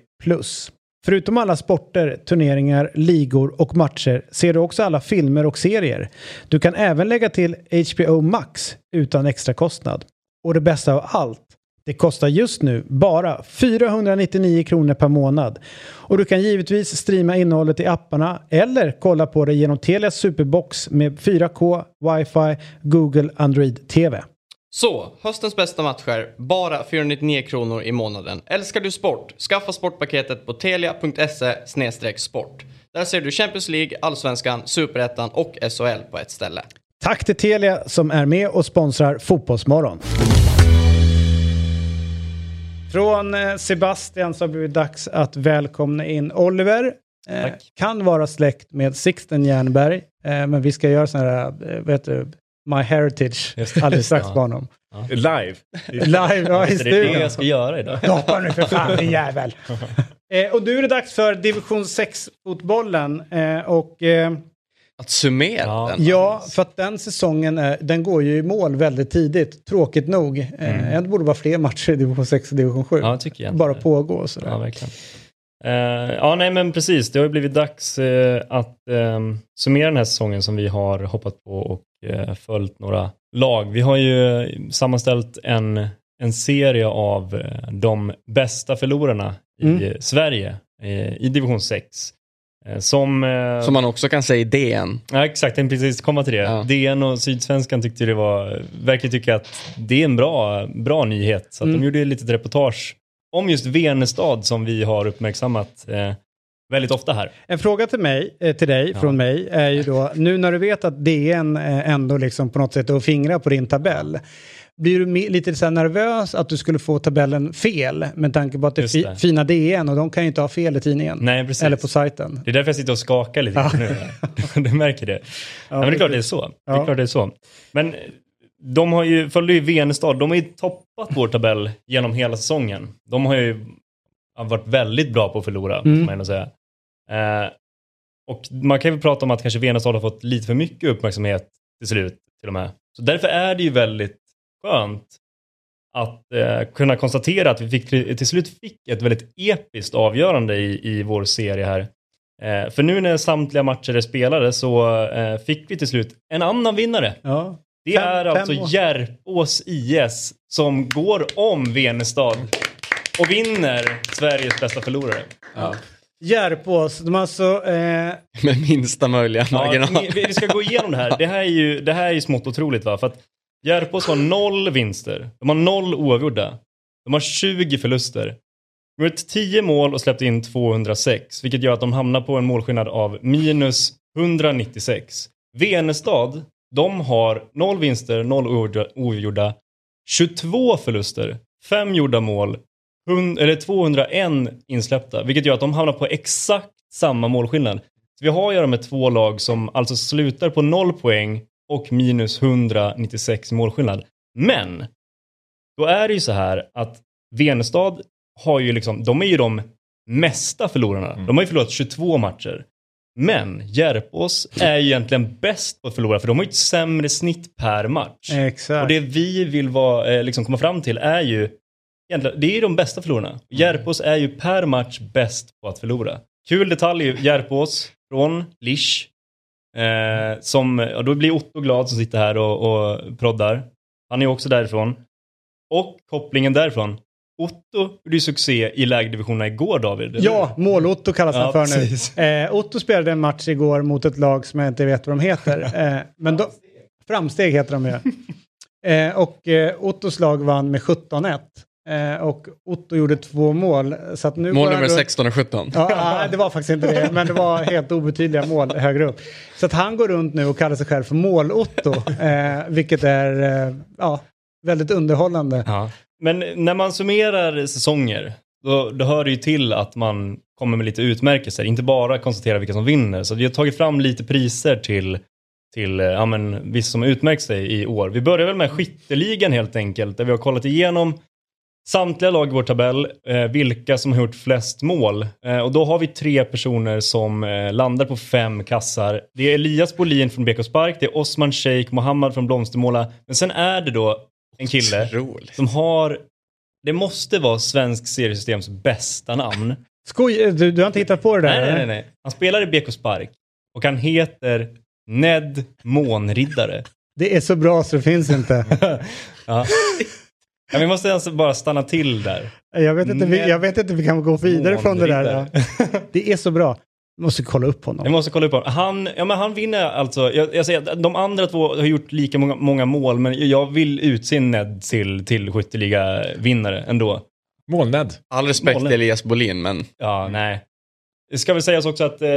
Förutom alla sporter, turneringar, ligor och matcher ser du också alla filmer och serier. Du kan även lägga till HBO Max utan extra kostnad. Och det bästa av allt, det kostar just nu bara 499 kronor per månad. Och du kan givetvis streama innehållet i apparna eller kolla på det genom Telias Superbox med 4K, wifi, Google Android TV. Så, höstens bästa matcher, bara 499 kronor i månaden. Älskar du sport? Skaffa sportpaketet på telia.se sport. Där ser du Champions League, Allsvenskan, Superettan och SHL på ett ställe. Tack till Telia som är med och sponsrar Fotbollsmorgon. Från eh, Sebastian så har det blivit dags att välkomna in Oliver. Eh, Tack. kan vara släkt med Sixten Jernberg, eh, men vi ska göra sån här, eh, vad heter det, My Heritage alldeles strax Ja. på honom. Live. Live, ja, i Så det är det studion. jag ska göra idag. Gapa nu för fan din jävel. eh, och nu är det dags för division 6-fotbollen. Eh, och eh, Att summera Ja. den. ja, för att den säsongen är, den går ju i mål väldigt tidigt. Tråkigt nog. Eh, Det borde vara fler matcher i division 6 och division 7. Mm. Ja, tycker jag. Bara pågå och sådär. Ja, verkligen. Eh, ja, nej men precis. Det har ju blivit dags eh, att ehm, summera den här säsongen som vi har hoppat på och följt några lag. Vi har ju sammanställt en, en serie av eh, de bästa förlorarna i Mm. Sverige eh, i division 6. Eh, som, eh, Som man också kan säga i DN. Ja, exakt, jag precis komma till det. Ja. DN och Sydsvenskan tyckte det var, verkar tycka att det är en bra, bra nyhet. Så Mm. de gjorde ett litet reportage om just Venestad som vi har uppmärksammat eh, väldigt ofta här. En fråga till mig, eh, till dig, Ja. från mig, är ju då, nu när du vet att DN eh, ändå liksom på något sätt är och fingrar på din tabell, blir du lite så nervös att du skulle få tabellen fel med tanke på att det är fi- det. fina DN och de kan ju inte ha fel i tidningen. Nej, precis. Eller på sajten. Det är därför jag sitter och skakar lite grann nu. du märker det. Ja, men det är klart det är så. Det Ja. är klart det är så. Men de har ju, följde ju Venestad, de har ju toppat vår tabell genom hela säsongen. De har ju varit väldigt bra på att förlora, Mm. man ändå säga. Eh, och man kan ju prata om att kanske Venestad har fått lite för mycket uppmärksamhet till slut, till och med. Så därför är det ju väldigt skönt att eh, kunna konstatera att vi fick, till slut fick ett väldigt episkt avgörande i, i vår serie här. Eh, för nu när samtliga matcher är spelade så eh, fick vi till slut en annan vinnare. Ja. Det Fem- är fem alltså år. Järpås IS som går om Venestad och vinner Sveriges bästa förlorare. Järpås, de har alltså... Eh, Med minsta möjliga Ja, marginal. vi, vi ska gå igenom det här. Det här är ju, det här är ju smått otroligt va? För att Järpås har noll vinster. De har noll oavgjorda. De har 20 förluster. De har gjort 10 mål och släppt in 206, vilket gör att de hamnar på en målskillnad av minus 196. Venestad, de har noll vinster, noll oavgjorda- oavgjorda, 22 förluster, 5 gjorda mål, 100, eller 201 insläppta, vilket gör att de hamnar på exakt samma målskillnad. Så vi har att göra med två lag som alltså slutar på noll poäng och minus 196 i målskillnad. Men, då är det ju så här att Venestad har ju liksom, de är ju de mesta förlorarna. De har ju förlorat 22 matcher. Men Järpås är ju egentligen bäst på att förlora för de har ju ett sämre snitt per match. exakt. Och det vi vill vara, eh, liksom komma fram till är ju, egentligen, det är ju de bästa förlorarna. Järpås är ju per match bäst på att förlora. Kul detalj, Järpås från Lisch. Eh, som, och då blir Otto glad som sitter här och, och proddar. Han är också därifrån. Och kopplingen därifrån. Otto gjorde ju succé i lägdivisionerna igår David. Ja, mål-Otto kallas han Ja, för precis. nu. Eh, Otto spelade en match igår mot ett lag som jag inte vet vad de heter. Eh, men då, framsteg heter de ju. Eh, och eh, Ottos lag vann med 17-1. Eh, och Otto gjorde två mål. Så att nu Mål nummer runt- 16 och 17. Ja, nej, det var faktiskt inte det, men det var helt obetydliga mål högre upp. Så att han går runt nu och kallar sig själv för Mål-Otto, eh, vilket är eh, ja, väldigt underhållande. Ja. Men när man summerar säsonger, då, då hör det ju till att man kommer med lite utmärkelser, inte bara konstatera vilka som vinner. Så vi har tagit fram lite priser till, till eh, ja, men, vissa som har utmärkt sig i år. Vi börjar väl med skytteligan helt enkelt, där vi har kollat igenom samtliga lag i vår tabell, eh, vilka som har gjort flest mål. Eh, och då har vi tre personer som eh, landar på fem kassar. Det är Elias Bolin från BK Spark, det är Osman Sheikh Mohammad från Blomstermåla, men sen är det då en kille Otroligt. som har, det måste vara svensk seriesystems bästa namn. Skoj, eh, du, du har inte hittat på det där? Nej, nej, nej. Han spelar i BK Spark och han heter Ned Månriddare. Det är så bra så det finns inte. ja. Ja, vi måste alltså bara stanna till där. Jag vet inte, vi, jag vet inte vi kan gå vidare från det där. Det är så bra. Vi måste kolla upp honom. Jag måste kolla upp honom. Han, ja, men han vinner alltså. Jag, jag säger de andra två har gjort lika många, många mål, men jag vill utse Ned till, till skytteliga-vinnare ändå. Målned. All respekt till Elias Bolin, men Ja, nej. Det ska väl sägas också att eh,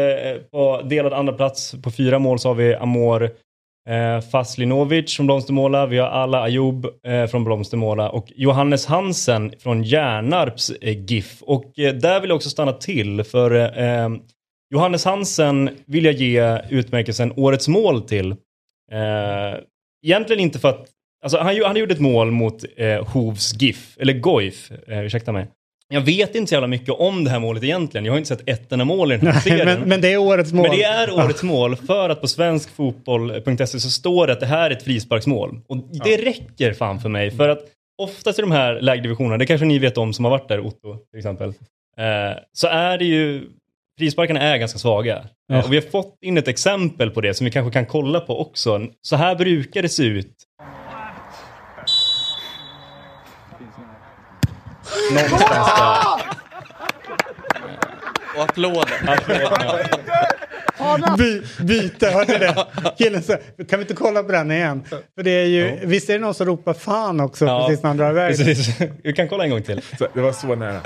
på delad andra plats på fyra mål så har vi Amor eh, Faslinovic från Blomstermåla. Vi har Alla Ayoub eh, från Blomstermåla och Johannes Hansen från Hjärnarps eh, GIF. Och eh, där vill jag också stanna till för eh, Johannes Hansen vill jag ge utmärkelsen Årets mål till. Eh, egentligen inte för att Alltså han, han gjorde ett mål mot eh, Hovs GIF, eller Goif, eh, ursäkta mig. Jag vet inte så jävla mycket om det här målet egentligen. Jag har inte sett ett enda mål i den här serien. men, men det är årets mål. Men det är årets mål för att på svenskfotboll.se så står det att det här är ett frisparksmål. Och det räcker fan för mig. För att oftast i de här lägdivisionerna, det kanske ni vet om som har varit där, Otto till exempel. Eh, så är det ju, frisparkarna är ganska svaga. Ja. Och vi har fått in ett exempel på det som vi kanske kan kolla på också. Så här brukar det se ut. Någonstans där. Och applåder. By, byte, hörde ni det? Killen sa, kan vi inte kolla på den igen? För det är ju, visst är det någon som ropar fan också Ja, precis när han drar iväg? Precis. Vi kan kolla en gång till. Så, det var så nära.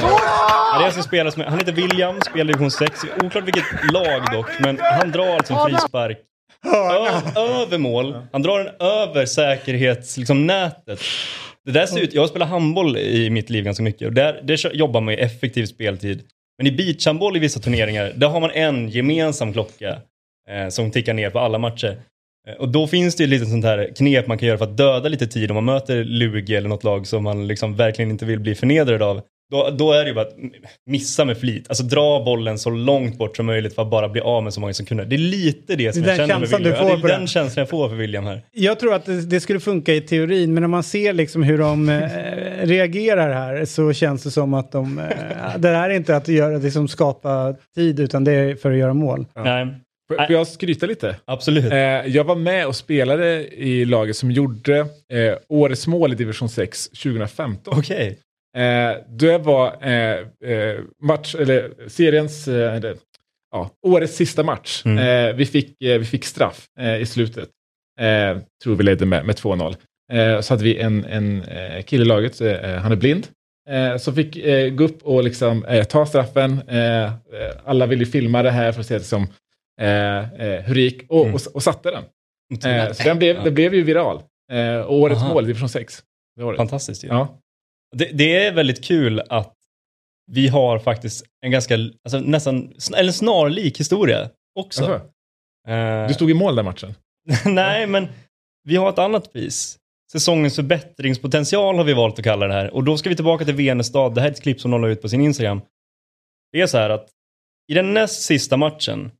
Ja, det är alltså en spelare som, han heter William, spelar i division 6. Oklart vilket lag dock, men han drar alltså en frispark Över mål. Han drar den över säkerhetsnätet. Liksom, nätet. det där ser ut, jag har spelat handboll i mitt liv ganska mycket och där, där jobbar man ju effektiv speltid. Men i beachhandboll i vissa turneringar, där har man en gemensam klocka eh, som tickar ner på alla matcher. Eh, Och då finns det ju lite sånt här knep man kan göra för att döda lite tid om man möter Lugi eller något lag som man liksom verkligen inte vill bli förnedrad av. Då, då är det ju bara att missa med flit. Alltså dra bollen så långt bort som möjligt för att bara bli av med så många sekunder. Det är lite det som Det jag känner med känslan du William. Ja, får det på är den. den känslan jag får för William här. Jag tror att det, det skulle funka i teorin, men när man ser liksom hur de eh, reagerar här så känns det som att de... Eh, det här är inte att göra, liksom skapa tid, utan det är för att göra mål. Nej, Får får jag skryta lite? absolut. Eh, jag var med och spelade i laget som gjorde eh, årets mål i division 6 2015. Okej. Eh, det var eh, eh, match, eller seriens, eh, eller, ja, årets sista match. Mm. Eh, vi, fick, eh, vi fick straff eh, i slutet. Eh, tror vi ledde med, med 2-0. Eh, så hade vi en, en eh, kille i laget, eh, han är blind. Eh, som fick eh, gå upp och liksom, eh, ta straffen. Eh, eh, alla ville filma det här för att se liksom, eh, eh, hur det gick. Och, Mm. och, och satte den. Eh, så den blev, det blev ju viral. Eh, och årets Aha. mål division 6. Det det. Fantastiskt ju. Ja. Det, det är väldigt kul att vi har faktiskt en ganska, alltså nästan, eller snarlik historia också. Jaha. Eh, Du stod i mål den matchen? Nej, men vi har ett annat pris. Säsongens förbättringspotential har vi valt att kalla det här. Och då ska vi tillbaka till Venestad. Det här är ett klipp som de la ut på sin Instagram. Det är så här att i den näst sista matchen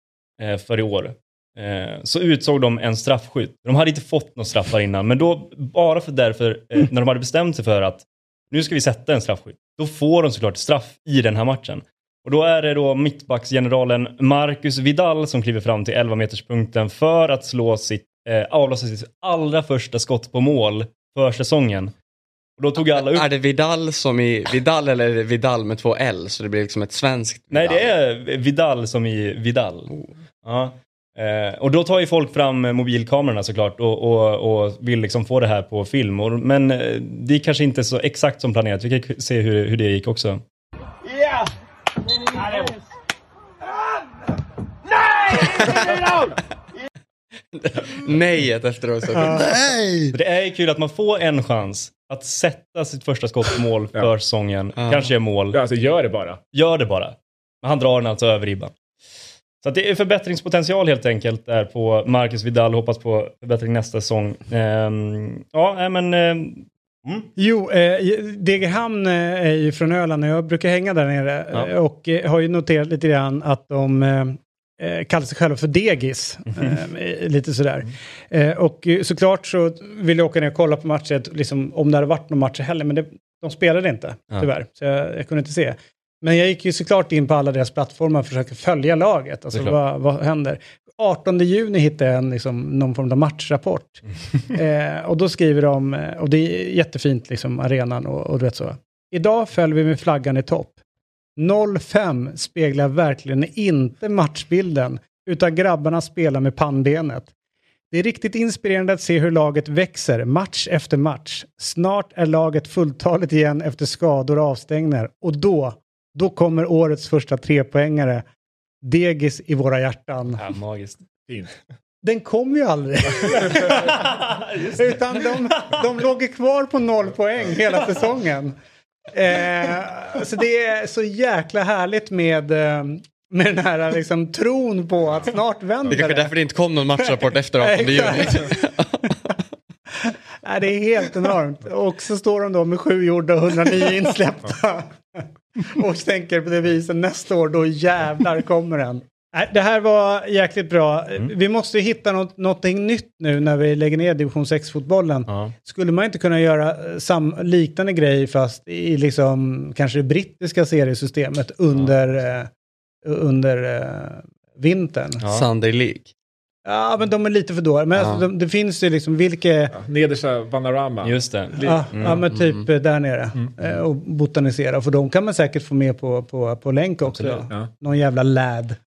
eh, för i år eh, så utsåg de en straffskytt. De hade inte fått några straffar innan, men då bara för därför, när de hade bestämt sig för att nu ska vi sätta en straffskytt, då får de såklart straff i den här matchen. Och då är det då mittbacksgeneralen Marcus Vidal som kliver fram till 11 meterspunkten för att slå sitt, eh, avlossa sitt allra första skott på mål för säsongen. Och då tog alla upp... Är det Vidal som i Vidal eller är det Vidal med två L så det blir liksom ett svenskt Nej, Vidal? det är Vidal som i Vidal. Ja. Eh, och då tar ju folk fram eh, mobilkamerorna såklart och, och, och vill liksom få det här på film. Och, men eh, det är kanske inte så exakt som planerat. Vi kan se hur, hur det gick också. Nejet efteråt. Nej! Det är ju kul att man får en chans att sätta sitt första skott på mål för Ja. säsongen. Ja. Kanske är mål. Ja, alltså gör det bara. Gör det bara. Men han drar den alltså över ribban. Så det är förbättringspotential helt enkelt där på Marcus Vidal. Hoppas på förbättring nästa säsong. Ehm, ja, men... ehm, mm. Jo, eh, Degerhamn eh, är ju från Öland och jag brukar hänga där nere Ja. eh, och eh, har ju noterat lite grann att de eh, kallar sig själva för Degis. Eh, lite sådär. Eh, och såklart så vill jag åka ner och kolla på matcher, liksom, om det hade varit någon match heller, men det de spelade inte, Ja. tyvärr. Så jag, jag kunde inte se. Men jag gick ju såklart in på alla deras plattformar och försökte följa laget. Alltså vad, vad händer? 18 juni hittade jag en, liksom, någon form av matchrapport. eh, och då skriver de, eh, och det är jättefint, liksom, arenan och, och du vet så. Idag följer vi med flaggan i topp. 05 speglar verkligen inte matchbilden, utan grabbarna spelar med pannbenet. Det är riktigt inspirerande att se hur laget växer match efter match. Snart är laget fulltaligt igen efter skador och avstängningar. Och då, då kommer årets första trepoängare. Degis i våra hjärtan. Ja, magiskt. Fint. Den kom ju aldrig. Utan de, de låg kvar på noll poäng hela säsongen. Eh, så det är så jäkla härligt med, eh, med den här liksom, tron på att snart vänder Det är kanske därför det inte kom någon matchrapport efter 18 juni. Nej, det är helt enormt. Och så står de då med sju gjorda och 109 insläppta. och tänker på det viset nästa år, då jävlar kommer den. Det här var jäkligt bra. Vi måste hitta något, någonting nytt nu när vi lägger ner division 6-fotbollen. Ja. Skulle man inte kunna göra eh, sam, liknande grej fast i liksom kanske det brittiska seriesystemet under, eh, under eh, vintern? Ja. Ja. Sunday League. Men de är lite för dåliga. Men Ja. alltså, de, det finns ju liksom vilka... Ja, nedersta Vanarama. Just det. Ja, Mm. ja men typ eh, där nere. Mm. Eh, Och botanisera. För de kan man säkert få med på, på, på länk också. Ja. Någon jävla lad.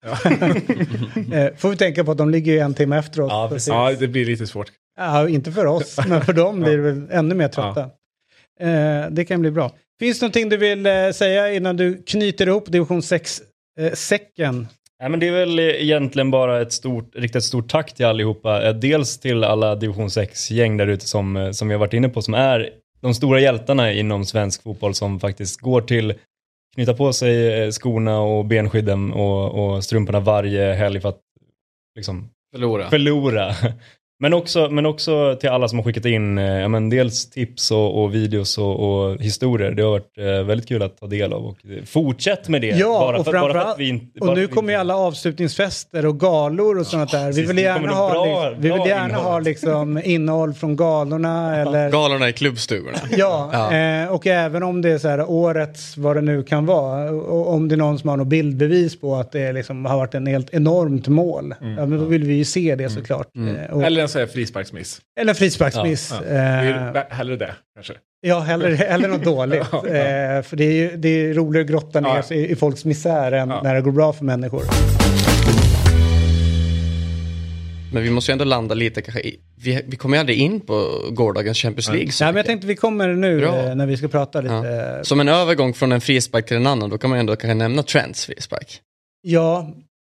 Eh, Får vi tänka på att de ligger ju en timme efter oss. Ja, Så precis. det- ja, det blir lite svårt. Ja, inte för oss, men för dem blir det väl ännu mer trötta. Eh, det kan bli bra. Finns det någonting du vill eh, säga innan du knyter ihop division 6-säcken? Nej, men det är väl egentligen bara ett stort, riktigt stort tack till allihopa. Eh, Dels till alla division 6-gäng där ute som, eh, som vi har varit inne på, som är de stora hjältarna inom svensk fotboll som faktiskt går till knyta på sig eh, skorna och benskydden och, och strumporna varje helg för att liksom, Förlora. förlora. Men också, men också till alla som har skickat in eh, ja, men dels tips och, och videos och, och historier. Det har varit eh, väldigt kul att ta del av och eh, fortsätt med det. Ja, bara och för, bara för att vi inte, Och nu kommer ju alla avslutningsfester och galor och sånt där. Vi precis. vill gärna ha, bra- liksom, vi vill gärna innehåll. ha liksom, innehåll från galorna eller Galorna i klubbstugorna. Ja, Ja. Eh, och även om det är så här årets, vad det nu kan vara, och om det är någon som har något bildbevis på att det liksom har varit en helt enormt mål, ja, men då vill vi ju se det såklart. Eh, och, Eller sån här frisparksmiss. eller frisparksmiss. Ja. Eh, Det är hellre det, kanske. ja, hellre, hellre något dåligt. Ja, ja. Eh, för det är ju det är roligare att grotta ner Ja. sig i, i folks misär än Ja. när det går bra för människor. Men vi måste ju ändå landa lite kanske i, vi, vi kommer ju aldrig in på gårdagens Champions League. Nej, men jag tänkte vi kommer nu Bra. eh, när vi ska prata lite. Ja. Ja, Som en övergång från en frispark till en annan, då kan man ju ändå kanske nämna Trents frispark.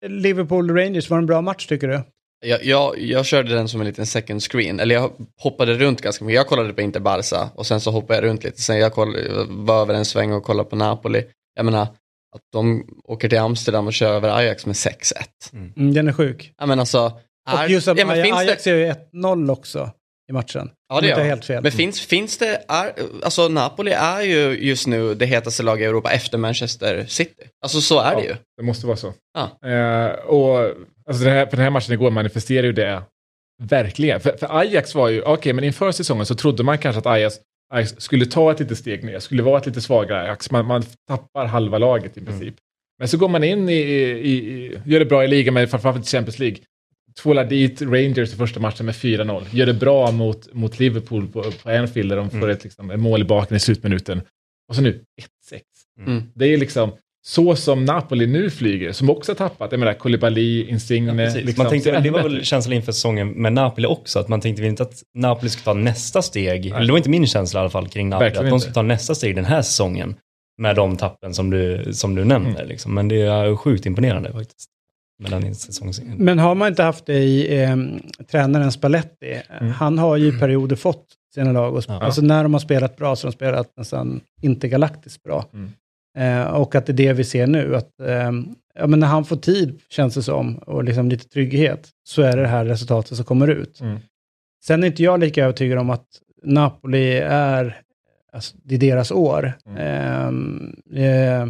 Liverpool Rangers var en bra match tycker du? Jag, jag, jag körde den som en liten second screen, eller jag hoppade runt ganska mycket. Jag kollade på Inter Barca och sen så hoppade jag runt lite. Sen jag kollade, var över en sväng och kollade på Napoli. Jag menar, att de åker till Amsterdam och kör över Ajax med 6-1. Mm, den är sjuk. Jag menar alltså, är, Och just att ja, men finns Ajax det, gör ju 1-0 också i matchen. ja, det inte gör helt fel. Men finns, finns det, är, alltså Napoli är ju just nu det hetaste laget i Europa efter Manchester City. Alltså så är det ju. Det måste vara så. Ja. Eh, och alltså den, här, för den här matchen igår manifesterar ju det verkligen. För, för Ajax var ju, okej, men inför säsongen så trodde man kanske att Ajax, Ajax skulle ta ett litet steg ner, skulle vara ett lite svagare Ajax. Man, man tappar halva laget i princip. Men så går man in i, i, i gör det bra i ligan, men framförallt i Champions League. Tvålar dit Rangers i första matchen med 4-0. Gör det bra mot, mot Liverpool på, på Anfield där de får ett, liksom, ett mål i baken i slutminuten. Och så nu 1-6. Mm. Det är liksom så som Napoli nu flyger, som också har tappat. Jag menar, Koulibaly, Insigne. Precis. liksom, man tänkte, det var väl känslan inför säsongen med Napoli också, att man tänkte väl inte att Napoli skulle ta nästa steg, eller det var inte min känsla i alla fall kring Napoli, Verkligen att de skulle ta nästa steg den här säsongen med de tappen som du, som du nämner. Mm. Liksom. Men det är sjukt imponerande faktiskt. Men har man inte haft det i eh, tränaren Spalletti, Mm. han har ju i perioder fått sina lag att Ja. Alltså när de har spelat bra så har de spelat nästan intergalaktiskt bra. Mm. Eh, och att det är det vi ser nu, att eh, ja, men när han får tid, känns det som, och liksom lite trygghet, så är det det här resultatet som kommer ut. Mm. Sen är inte jag lika övertygad om att Napoli är, alltså, det är deras år. Mm. Eh, eh,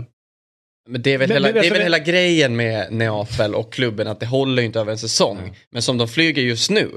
Men det är väl, Men- hela, det är väl men- hela grejen med Neapel och klubben, att det håller inte över en säsong. Men som de flyger just nu,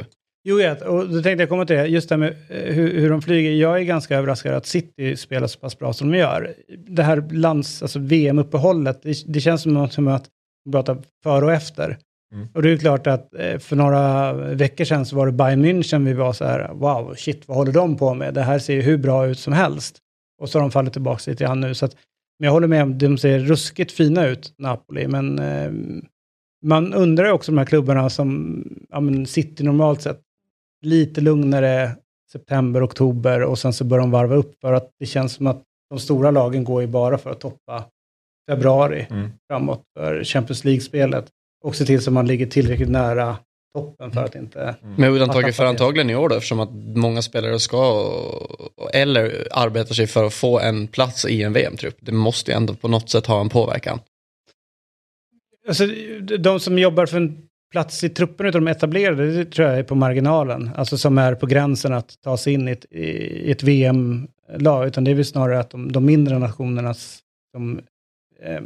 Jo, ja, och då tänkte jag komma till det. Just det här med eh, hur, hur de flyger. Jag är ganska överraskad att City spelar så pass bra som de gör. Det här lands, alltså VM-uppehållet, det, det känns som att prata före och efter. Mm. Och det är klart att eh, för några veckor sedan så var det Bayern München vi var så här, wow, shit, vad håller de på med? Det här ser ju hur bra ut som helst. Och så har de fallit tillbaka lite grann nu. Så att, men jag håller med de ser ruskigt fina ut, Napoli, men eh, man undrar ju också de här klubbarna som ja, men City normalt sett, lite lugnare september, oktober och sen så börjar de varva upp för att det känns som att de stora lagen går ju bara för att toppa februari Mm. framåt för Champions League-spelet och se till så man ligger tillräckligt nära toppen för att inte... Med undantaget för Att antagligen i år då, eftersom att många spelare ska eller arbetar sig för att få en plats i en VM-trupp. Det måste ju ändå på något sätt ha en påverkan. Alltså, de som jobbar för en plats i truppen utav de etablerade, det tror jag är på marginalen. Alltså som är på gränsen att ta sig in i ett, i ett VM-lag. Utan det är väl snarare att de, de mindre nationernas som eh,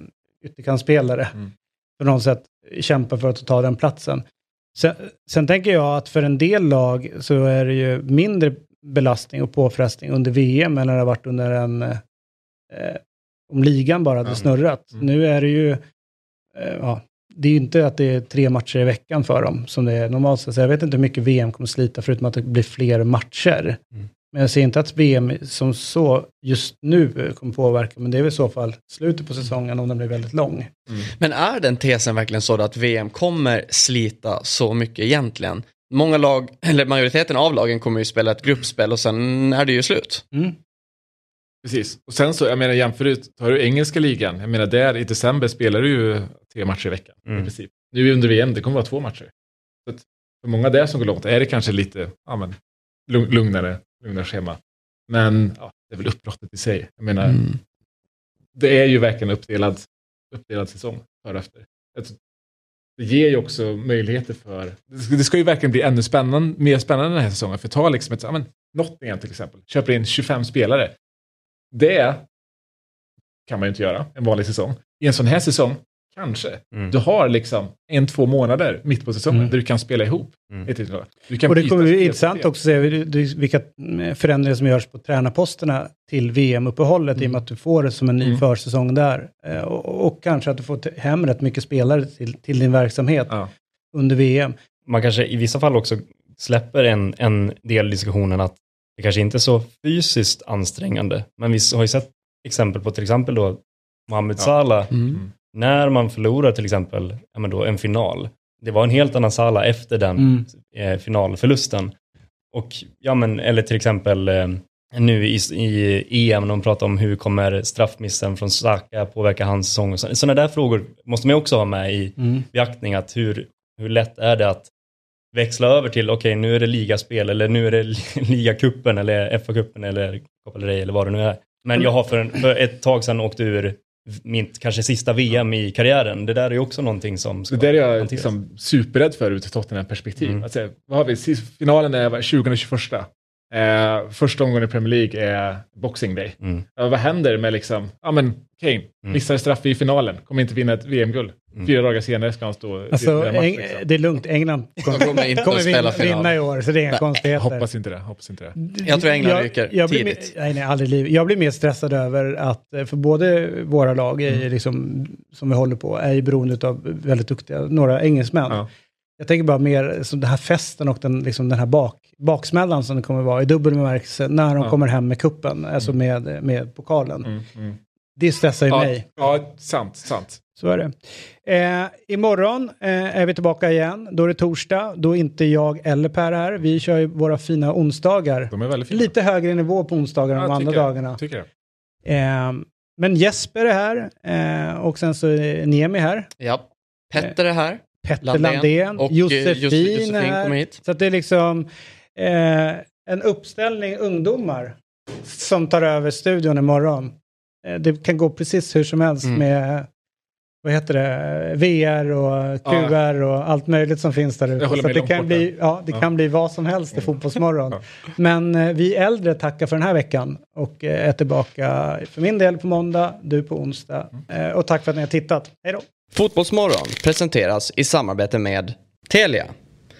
ytterkantsspelare Mm. på något sätt kämpar för att ta den platsen. Sen, sen tänker jag att för en del lag så är det ju mindre belastning och påfrestning under VM än det har varit under en... Eh, om ligan bara hade Ja. snurrat. Mm. Nu är det ju... Eh, ja, det är ju inte att det är tre matcher i veckan för dem som det är normalt. Så jag vet inte hur mycket VM kommer slita förutom att det blir fler matcher. Mm. Men jag ser inte att VM som så just nu kommer påverka, men det är väl i så fall slutet på säsongen om den blir väldigt lång. Men är den tesen verkligen så att VM kommer slita så mycket egentligen? Många lag, eller majoriteten av lagen kommer ju spela ett gruppspel och sen är det ju slut. Mm. Precis. Och sen så, jag menar jämför du, tar du engelska ligan, jag menar där i december spelar du ju tre matcher i veckan. Mm. I princip. Nu under VM, det kommer vara två matcher. Så att för många där som går långt är det kanske lite ja, men, lugn- lugnare, lugnare schema. Men ja, det är väl uppbrottet i sig. Jag menar, Mm. det är ju verkligen uppdelad, uppdelad säsong före efter. Det ger ju också möjligheter för... Det ska, det ska ju verkligen bli ännu spännande, mer spännande den här säsongen. För ta liksom ett, ja, men, Nottingham till exempel, köper in 25 spelare. Det kan man ju inte göra en vanlig säsong. I en sån här säsong, kanske. Mm. Du har liksom en, två månader mitt på säsongen Mm. där du kan spela ihop. Mm. ett till lag. Du kan Och det kommer bli intressant också att se vilka eh, förändringar som görs på tränarposterna till VM-uppehållet i och med att du får det som en ny Mm. försäsong där. Eh, Och, och kanske att du får hem rätt mycket spelare till, till din verksamhet Ja. under VM. man kanske i vissa fall också släpper en, en del i diskussionen att det kanske inte är så fysiskt ansträngande. Men vi har ju sett exempel på till exempel då Mohamed Ja. Salah, Mm. när man förlorar till exempel ja, men då en final. Det var en helt annan Salah efter den Mm. eh, finalförlusten. Och, ja, men, eller till exempel eh, nu i, i EM när de pratar om hur kommer straffmissen från Saka påverka hans säsong. Sådana där frågor måste man också ha med i Mm. beaktning. Att hur, hur lätt är det att växla över till, okej nu är det ligaspel eller nu är det ligacupen eller FA-cupen eller Copa eller vad det nu är. Men jag har för, en, för ett tag sedan åkt ur mitt kanske sista VM i karriären. Det där är ju också någonting som ska Det där är jag hanteras. liksom superrädd för ur ett Tottenham-perspektiv. Mm. Säga, vad har vi? Finalen är 2021. Eh, första omgången i Premier League är Boxing Day. Mm. Ja, vad händer med liksom, ja men Kane, Mm. missar straff i finalen, kommer inte vinna ett VM-guld. Mm. Fyra dagar senare ska han stå Alltså, match. Liksom. det är lugnt, England De kommer inte kommer att vinna, vinna i år, så det är inga konstigheter. Hoppas inte det, hoppas inte det. Jag tror England jag, ryker jag blir tidigt. Mer, nej, nej, aldrig i livet. Jag blir mer stressad över att, eh, för både våra lag är Mm. liksom, som vi håller på, är ju beroende av väldigt duktiga, några engelsmän. Ja. Jag tänker bara mer som den här festen och den, liksom den här bak, baksmällan som det kommer vara i dubbel bemärkelse när de Ja. kommer hem med kuppen, alltså med, med pokalen. Mm, mm. Det stressar ju Ja, mig. ja, sant, sant. Så är det. Eh, imorgon eh, är vi tillbaka igen. Då är det torsdag. Då är inte jag eller Per här. Vi kör ju våra fina onsdagar. De är väldigt fina. Lite högre nivå på onsdagar än Ja, de andra jag. dagarna. Tycker jag. Eh, men Jesper är här eh, och sen så är Niemi här. Ja. Petter är här. Petter Landén. Landén. Och, eh, Josefin, Josef- Josefin är här. kommer hit. Så att det är liksom eh, en uppställning ungdomar som tar över studion imorgon. Eh, det kan gå precis hur som helst Mm. med vad heter det, VR och QR och allt möjligt som finns där ute. Så det kan, bli, ja, det Ja. kan bli vad som helst i Mm. Fotbollsmorgon. Ja. Men eh, vi äldre tackar för den här veckan och eh, är tillbaka för min del på måndag, du på onsdag. Mm. Eh, och tack för att ni har tittat. Hej då! Fotbollsmorgon presenteras i samarbete med Telia.